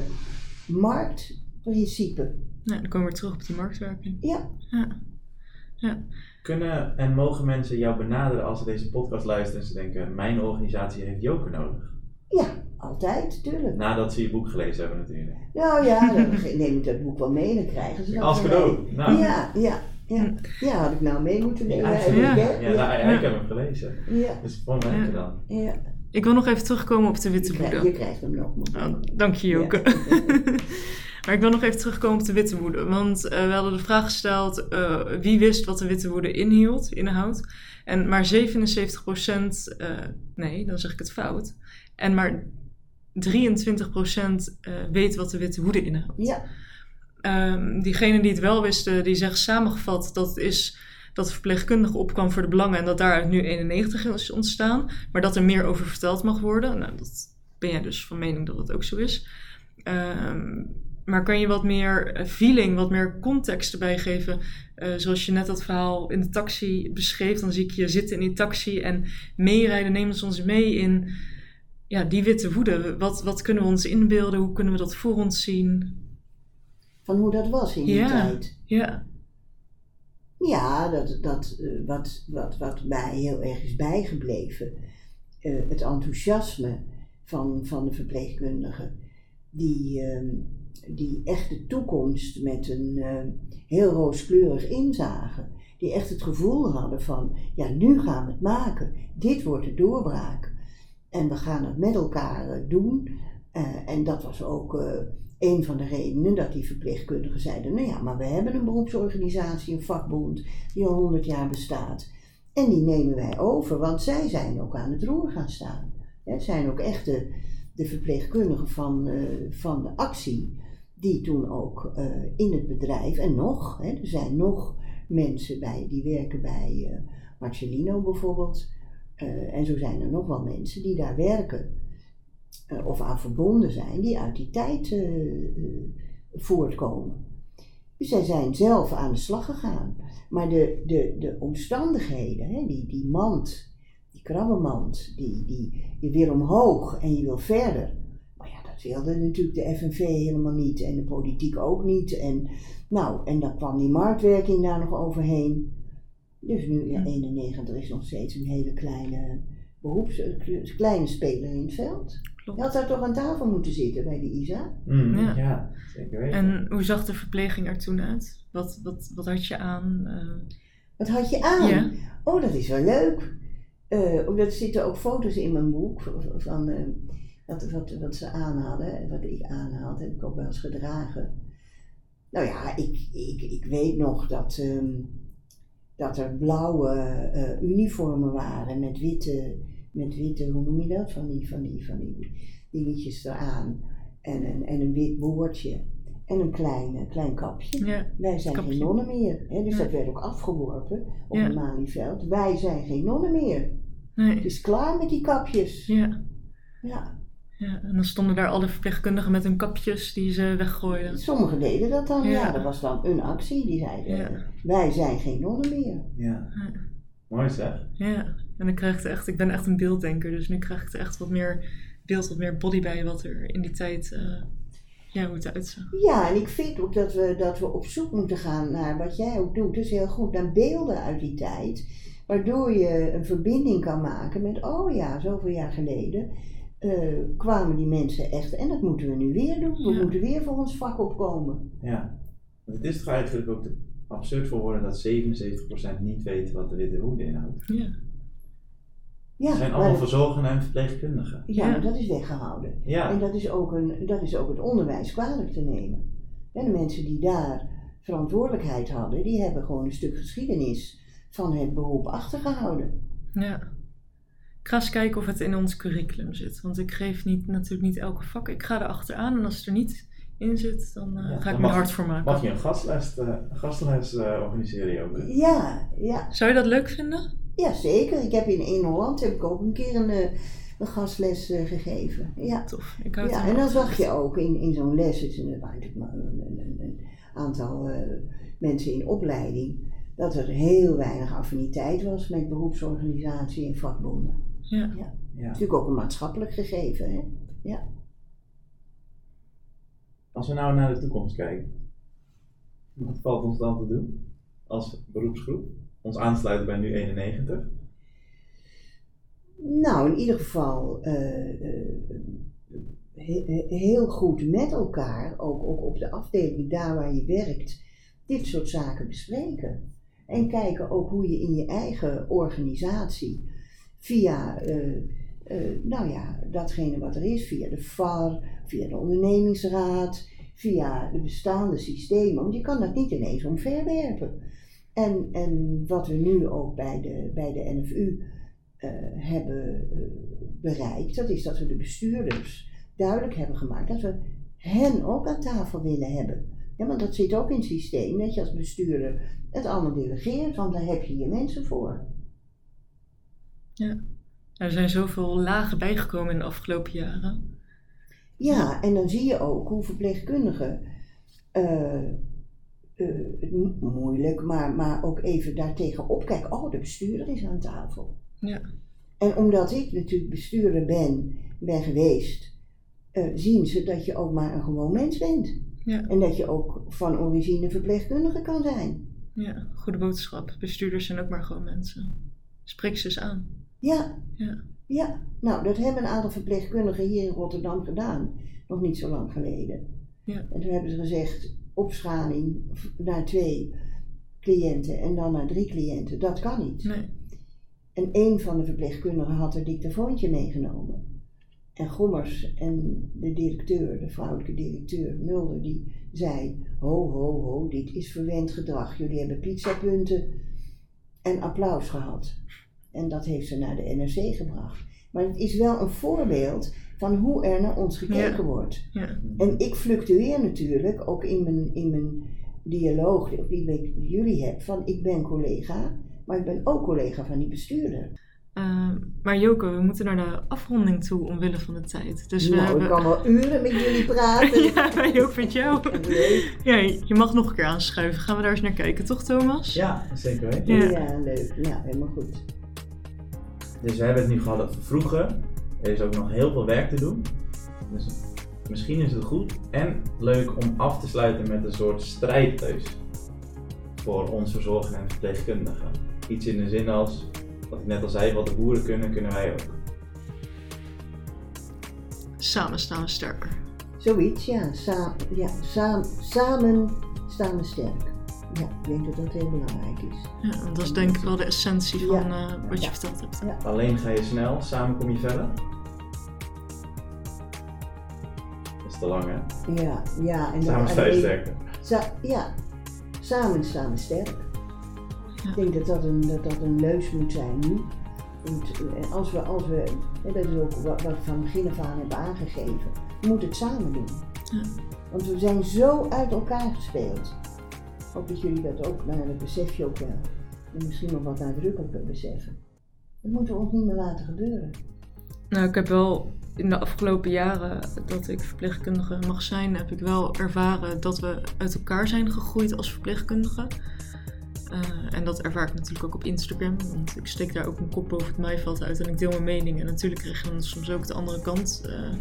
marktprincipe. Nou, dan komen we weer terug op die marktwerking. Ja, Ja. Kunnen en mogen mensen jou benaderen als ze deze podcast luisteren en ze denken, mijn organisatie heeft Joke nodig? ja, altijd, tuurlijk. Nadat ze je boek gelezen hebben natuurlijk. Nou ja, dan neem ik dat boek wel mee, dan krijgen ze dat Als van cadeau. mij. Nou, Ja, ja, ja. Ja, had ik nou mee moeten nemen. ja. hè? Ja, nou, ja, ik heb hem gelezen. ja, Dus voor mij Ja. dan. ja. Ik wil nog even terugkomen op de witte woede. je krijgt hem nog. Oh, dank je, Joke. Ja. maar ik wil nog even terugkomen op de witte woede. Want eh, we hadden de vraag gesteld, eh, wie wist wat de witte woede inhield, inhoudt? En maar 77% eh, nee, dan zeg ik het fout. En maar 23% eh, weet wat de witte woede inhoudt. Ja, Ehm diegenen die het wel wisten, die zeggen samengevat dat het is dat de verpleegkundige opkwam voor de belangen en dat daaruit nu 91 is ontstaan, maar dat er meer over verteld mag worden. Nou, dat ben jij dus van mening dat het ook zo is. Ehm, maar kan je wat meer eh, feeling, wat meer context erbij geven? Eh, zoals je net dat verhaal in de taxi beschreef, dan zie ik je zitten in die taxi en meerijden. Neem ons ons mee in ja, die witte woede. Wat, wat kunnen we ons inbeelden? Hoe kunnen we dat voor ons zien? van hoe dat was in die Ja. tijd. Ja. Ja, dat, dat, eh, wat, wat, wat mij heel erg is bijgebleven, eh, het enthousiasme van, van de verpleegkundigen, die, ehm, die echt de toekomst met een eh, heel rooskleurig inzagen. Die echt het gevoel hadden van, ja, nu gaan we het maken. Dit wordt de doorbraak. En we gaan het met elkaar doen. En dat was ook een van de redenen dat die verpleegkundigen zeiden: Nou ja, maar we hebben een beroepsorganisatie, een vakbond, die al 100 jaar bestaat. En die nemen wij over, want zij zijn ook aan het roer gaan staan. Het zijn ook echt de, verpleegkundigen van, eh, van de actie, die toen ook eh, in het bedrijf, en nog, hè, er zijn nog mensen bij, die werken bij eh, Marcellino bijvoorbeeld. En zo zijn er nog wel mensen die daar werken eh, of aan verbonden zijn, die uit die tijd eh, eh, voortkomen. Dus zij zijn zelf aan de slag gegaan. Maar de, de, de omstandigheden, hè, die, die mand, die krabbenmand, die, die, je wil omhoog en je wil verder. Maar ja, dat wilde natuurlijk de FNV helemaal niet en de politiek ook niet. En, nou, en dan kwam die marktwerking daar nog overheen. Dus nu, ja, 91 is nog steeds een hele kleine beroeps, een kleine speler in het veld. Klopt. Je had daar toch aan tafel moeten zitten bij de ISA? Mm, Ja. ja. zeker weten. En hoe zag de verpleging er toen uit? Wat, wat, wat had je aan? eh, Wat had je aan? Ja. Oh, dat is wel leuk. Eh, omdat er zitten ook foto's in mijn boek van- eh, wat, wat, wat ze aan hadden. En wat ik aan had, heb ik ook wel eens gedragen. Nou ja, ik, ik, ik weet nog dat, ehm, dat er blauwe eh, uniformen waren met witte, met witte, hoe noem je dat? Van die, van die, van die dingetjes eraan. En een, en een wit boordje. En een klein, klein kapje. Ja, Wij zijn kapje. geen nonnen meer. Hè? Dus Ja. dat werd ook afgeworpen op Ja. het Malieveld. Wij zijn geen nonnen meer. Het nee. is klaar met die kapjes. Ja, Ja. ja. En dan stonden daar alle verpleegkundigen met hun kapjes die ze weggooiden. Sommigen deden dat dan. Ja. Ja. dat was dan een actie. Die zeiden, Ja. wij zijn geen nonnen meer. Ja. Ja. Mooi zeg. Ja, en dan krijg ik het echt, ik ben echt een beelddenker, dus nu krijg ik er echt wat meer beeld, wat meer body bij wat er in die tijd, eh, ja, hoe het eruit zag. Ja, en ik vind ook dat we, dat we op zoek moeten gaan naar wat jij ook doet. Dus heel goed, naar beelden uit die tijd. Waardoor je een verbinding kan maken met, oh ja, zoveel jaar geleden eh, kwamen die mensen echt. En dat moeten we nu weer doen. We Ja. moeten weer voor ons vak opkomen. Ja. Want het is toch eigenlijk ook absurd voor woorden dat 77% niet weet wat de witte hoede inhoudt. Ja, Ja, Ze zijn allemaal dat- verzorgenden en verpleegkundigen. ja, maar dat is weggehouden. En Ja. dat is, ook een, dat is ook het onderwijs kwalijk te nemen. En de mensen die daar verantwoordelijkheid hadden, die hebben gewoon een stuk geschiedenis van het beroep achtergehouden. ja. Ik ga eens kijken of het in ons curriculum zit, want ik geef niet, natuurlijk niet elke vak. Ik ga er achteraan en als het er niet in zit, dan eh, Ja, ga ik me er hard voor maken. Mag je een gastles, eh, eh, organiseren, Joke? Ja, ja, Zou je dat leuk vinden? Ja, zeker. Ik heb in, in Holland heb ik ook een keer een, eh, een gastles eh, gegeven. Ja. Tof. Ik Ja, en dan zag je ook in, in zo'n les, het waren natuurlijk maar een, een, een- aantal eh, mensen in opleiding, dat er heel weinig affiniteit was met beroepsorganisatie en vakbonden. Ja. Ja. Natuurlijk ook een maatschappelijk gegeven. Hè? Als we nou naar de toekomst kijken, wat valt ons dan te doen als beroepsgroep? Ons aansluiten bij nu 91. Nou, in ieder geval eh, eh, he- he- heel goed met elkaar, ook, ook op de afdeling daar waar je werkt, dit soort zaken bespreken. En kijken ook hoe je in je eigen organisatie via, eh, nou ja, datgene wat er is, via de VAR, via de ondernemingsraad, via de bestaande systemen, want je kan dat niet ineens omverwerpen. En, en wat we nu ook bij de, bij de NFU eh, hebben eh, bereikt, dat is dat we de bestuurders duidelijk hebben gemaakt dat we hen ook aan tafel willen hebben. Ja, want dat zit ook in het systeem, dat je als bestuurder het allemaal delegeert, want daar heb je je mensen voor. Er zijn zoveel lagen bijgekomen in de afgelopen jaren. Ja, en dan zie je ook hoe verpleegkundigen eh, eh, moeilijk, maar, maar ook even daartegen opkijken. Oh, de bestuurder is aan tafel. Ja. En omdat ik natuurlijk bestuurder ben, ben geweest, eh, zien ze dat je ook maar een gewoon mens bent. Ja. En dat je ook van origine verpleegkundige kan zijn. Ja, goede boodschap. Bestuurders zijn ook maar gewoon mensen. Spreek ze eens aan. Ja. Ja. Ja. Nou, dat hebben een aantal verpleegkundigen hier in Rotterdam gedaan. Nog niet zo lang geleden. Ja. En toen hebben ze gezegd, opschaling naar twee cliënten en dan naar drie cliënten. Dat kan niet. Nee. En een van de verpleegkundigen had een dictafoontje meegenomen. En Gommers en de directeur, de vrouwelijke directeur Mulder, die zei: Ho, ho, ho, dit is verwend gedrag. Jullie hebben pizzapunten en applaus gehad. En dat heeft ze naar de NRC gebracht. Maar het is wel een voorbeeld van hoe er naar ons gekeken Ja. wordt. Ja. En ik fluctueer natuurlijk ook in mijn, in mijn dialoog die ik met jullie heb. Van ik ben collega, maar ik ben ook collega van die bestuurder. Eh, maar Joke, we moeten naar de afronding toe omwille van de tijd. Dus we nou, hebben... ik kan wel uren met jullie praten. ja, ook met jou. Leuk. Ja, je mag nog een keer aanschuiven. Gaan we daar eens naar kijken, toch Thomas? Ja, zeker weten. Ja. Ja. leuk. Ja, helemaal goed. Dus we hebben het nu gehad over vroeger. Er is ook nog heel veel werk te doen. Dus misschien is het goed en leuk om af te sluiten met een soort strijdleus. Voor ons verzorgenden en verpleegkundigen. Iets in de zin als, wat ik net al zei, wat de boeren kunnen, kunnen wij ook. Samen staan we sterker. Zoiets, ja. Sa ja samen staan we sterk. Ja, ik denk dat dat heel belangrijk is. Ja, dat is denk ik wel de essentie van Ja. eh, wat je Ja. verteld hebt. Alleen ga je snel, samen kom je verder. Dat is te lang hè? Ja, ja. En Samen sta je sterker. Sa- ja, samen staan we sterk. Ja. Ik denk dat dat een, dat dat een leus moet zijn nu. en als we, als we, dat is ook wat, wat we van begin af aan hebben aangegeven, we moeten het samen doen. Ja. Want we zijn zo uit elkaar gespeeld. Hoop dat jullie dat ook, nou, dat besef je ook wel. En misschien nog wat nadrukkelijker beseffen. Dat moeten we ons niet meer laten gebeuren. Nou, ik heb wel in de afgelopen jaren dat ik verpleegkundige mag zijn, heb ik wel ervaren dat we uit elkaar zijn gegroeid als verpleegkundigen. Eh, en dat ervaar ik natuurlijk ook op Instagram, want ik steek daar ook een kop boven het maaiveld uit en ik deel mijn mening. En natuurlijk krijg je dan soms ook de andere kant eh,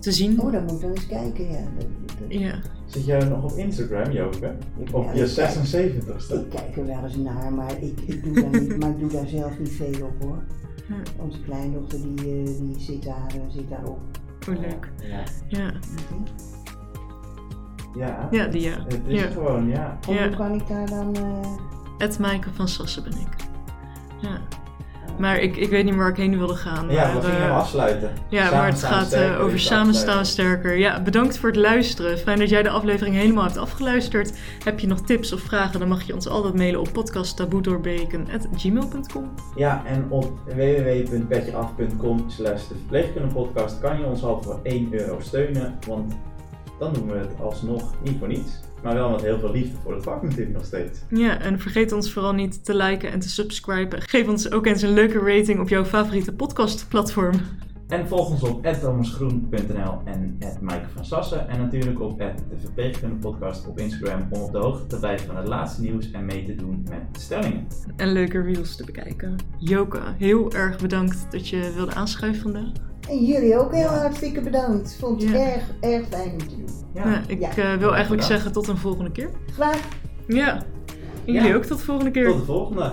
te zien. Oh, dan moet ik dan eens kijken, ja. Dat- dat- Ja, Zit jij nog op Instagram, Joke? Op Ja, je ik kijk- 76ste? Ik kijk er wel eens naar, maar ik, ik, doe, daar niet, maar ik doe daar zelf niet veel op hoor. Ja. Onze kleindochter die, eh, die zit, daar, eh, zit daarop. oh leuk. Ja. Ja, Ja. ja die ja. Het is Ja. gewoon, ja. En Ja. hoe kan ik daar dan... eh, Ed Maaike van Sassen ben ik. Ja. Maar ik, ik weet niet waar ik heen wilde gaan. Ja, maar, we gingen eh, hem afsluiten. Ja, Samen maar het gaat sterker eh, over is samen staan afsluiten. sterker. Ja, bedankt voor het luisteren. Fijn dat jij de aflevering helemaal hebt afgeluisterd. Heb je nog tips of vragen, dan mag je ons altijd mailen op podcasttaboedoorbeken.gmail.com. Ja, en op www.petjeaf.com slash de verpleegkundepodcast kan je ons al voor 1 euro steunen. Want dan doen we het alsnog niet voor niets. Maar wel met heel veel liefde voor het vak natuurlijk nog steeds. Ja, en vergeet ons vooral niet te liken en te subscriben. Geef ons ook eens een leuke rating op jouw favoriete podcastplatform. En volg ons op thomasgroen.nl en Maaike van Sassen. En natuurlijk op de verpleegkundepodcast op Instagram om op de hoogte te blijven van het laatste nieuws en mee te doen met de stellingen. En leuke reels te bekijken. Joke, heel erg bedankt dat je wilde aanschuiven vandaag. En jullie ook heel Ja. hartstikke bedankt. Vond het Ja. erg, erg fijn te doen. Ja, Nou, ik Ja. eh, wil eigenlijk Bedankt. zeggen tot een volgende keer. Graag. Ja. En jullie Ja. ook tot de volgende keer. tot de volgende.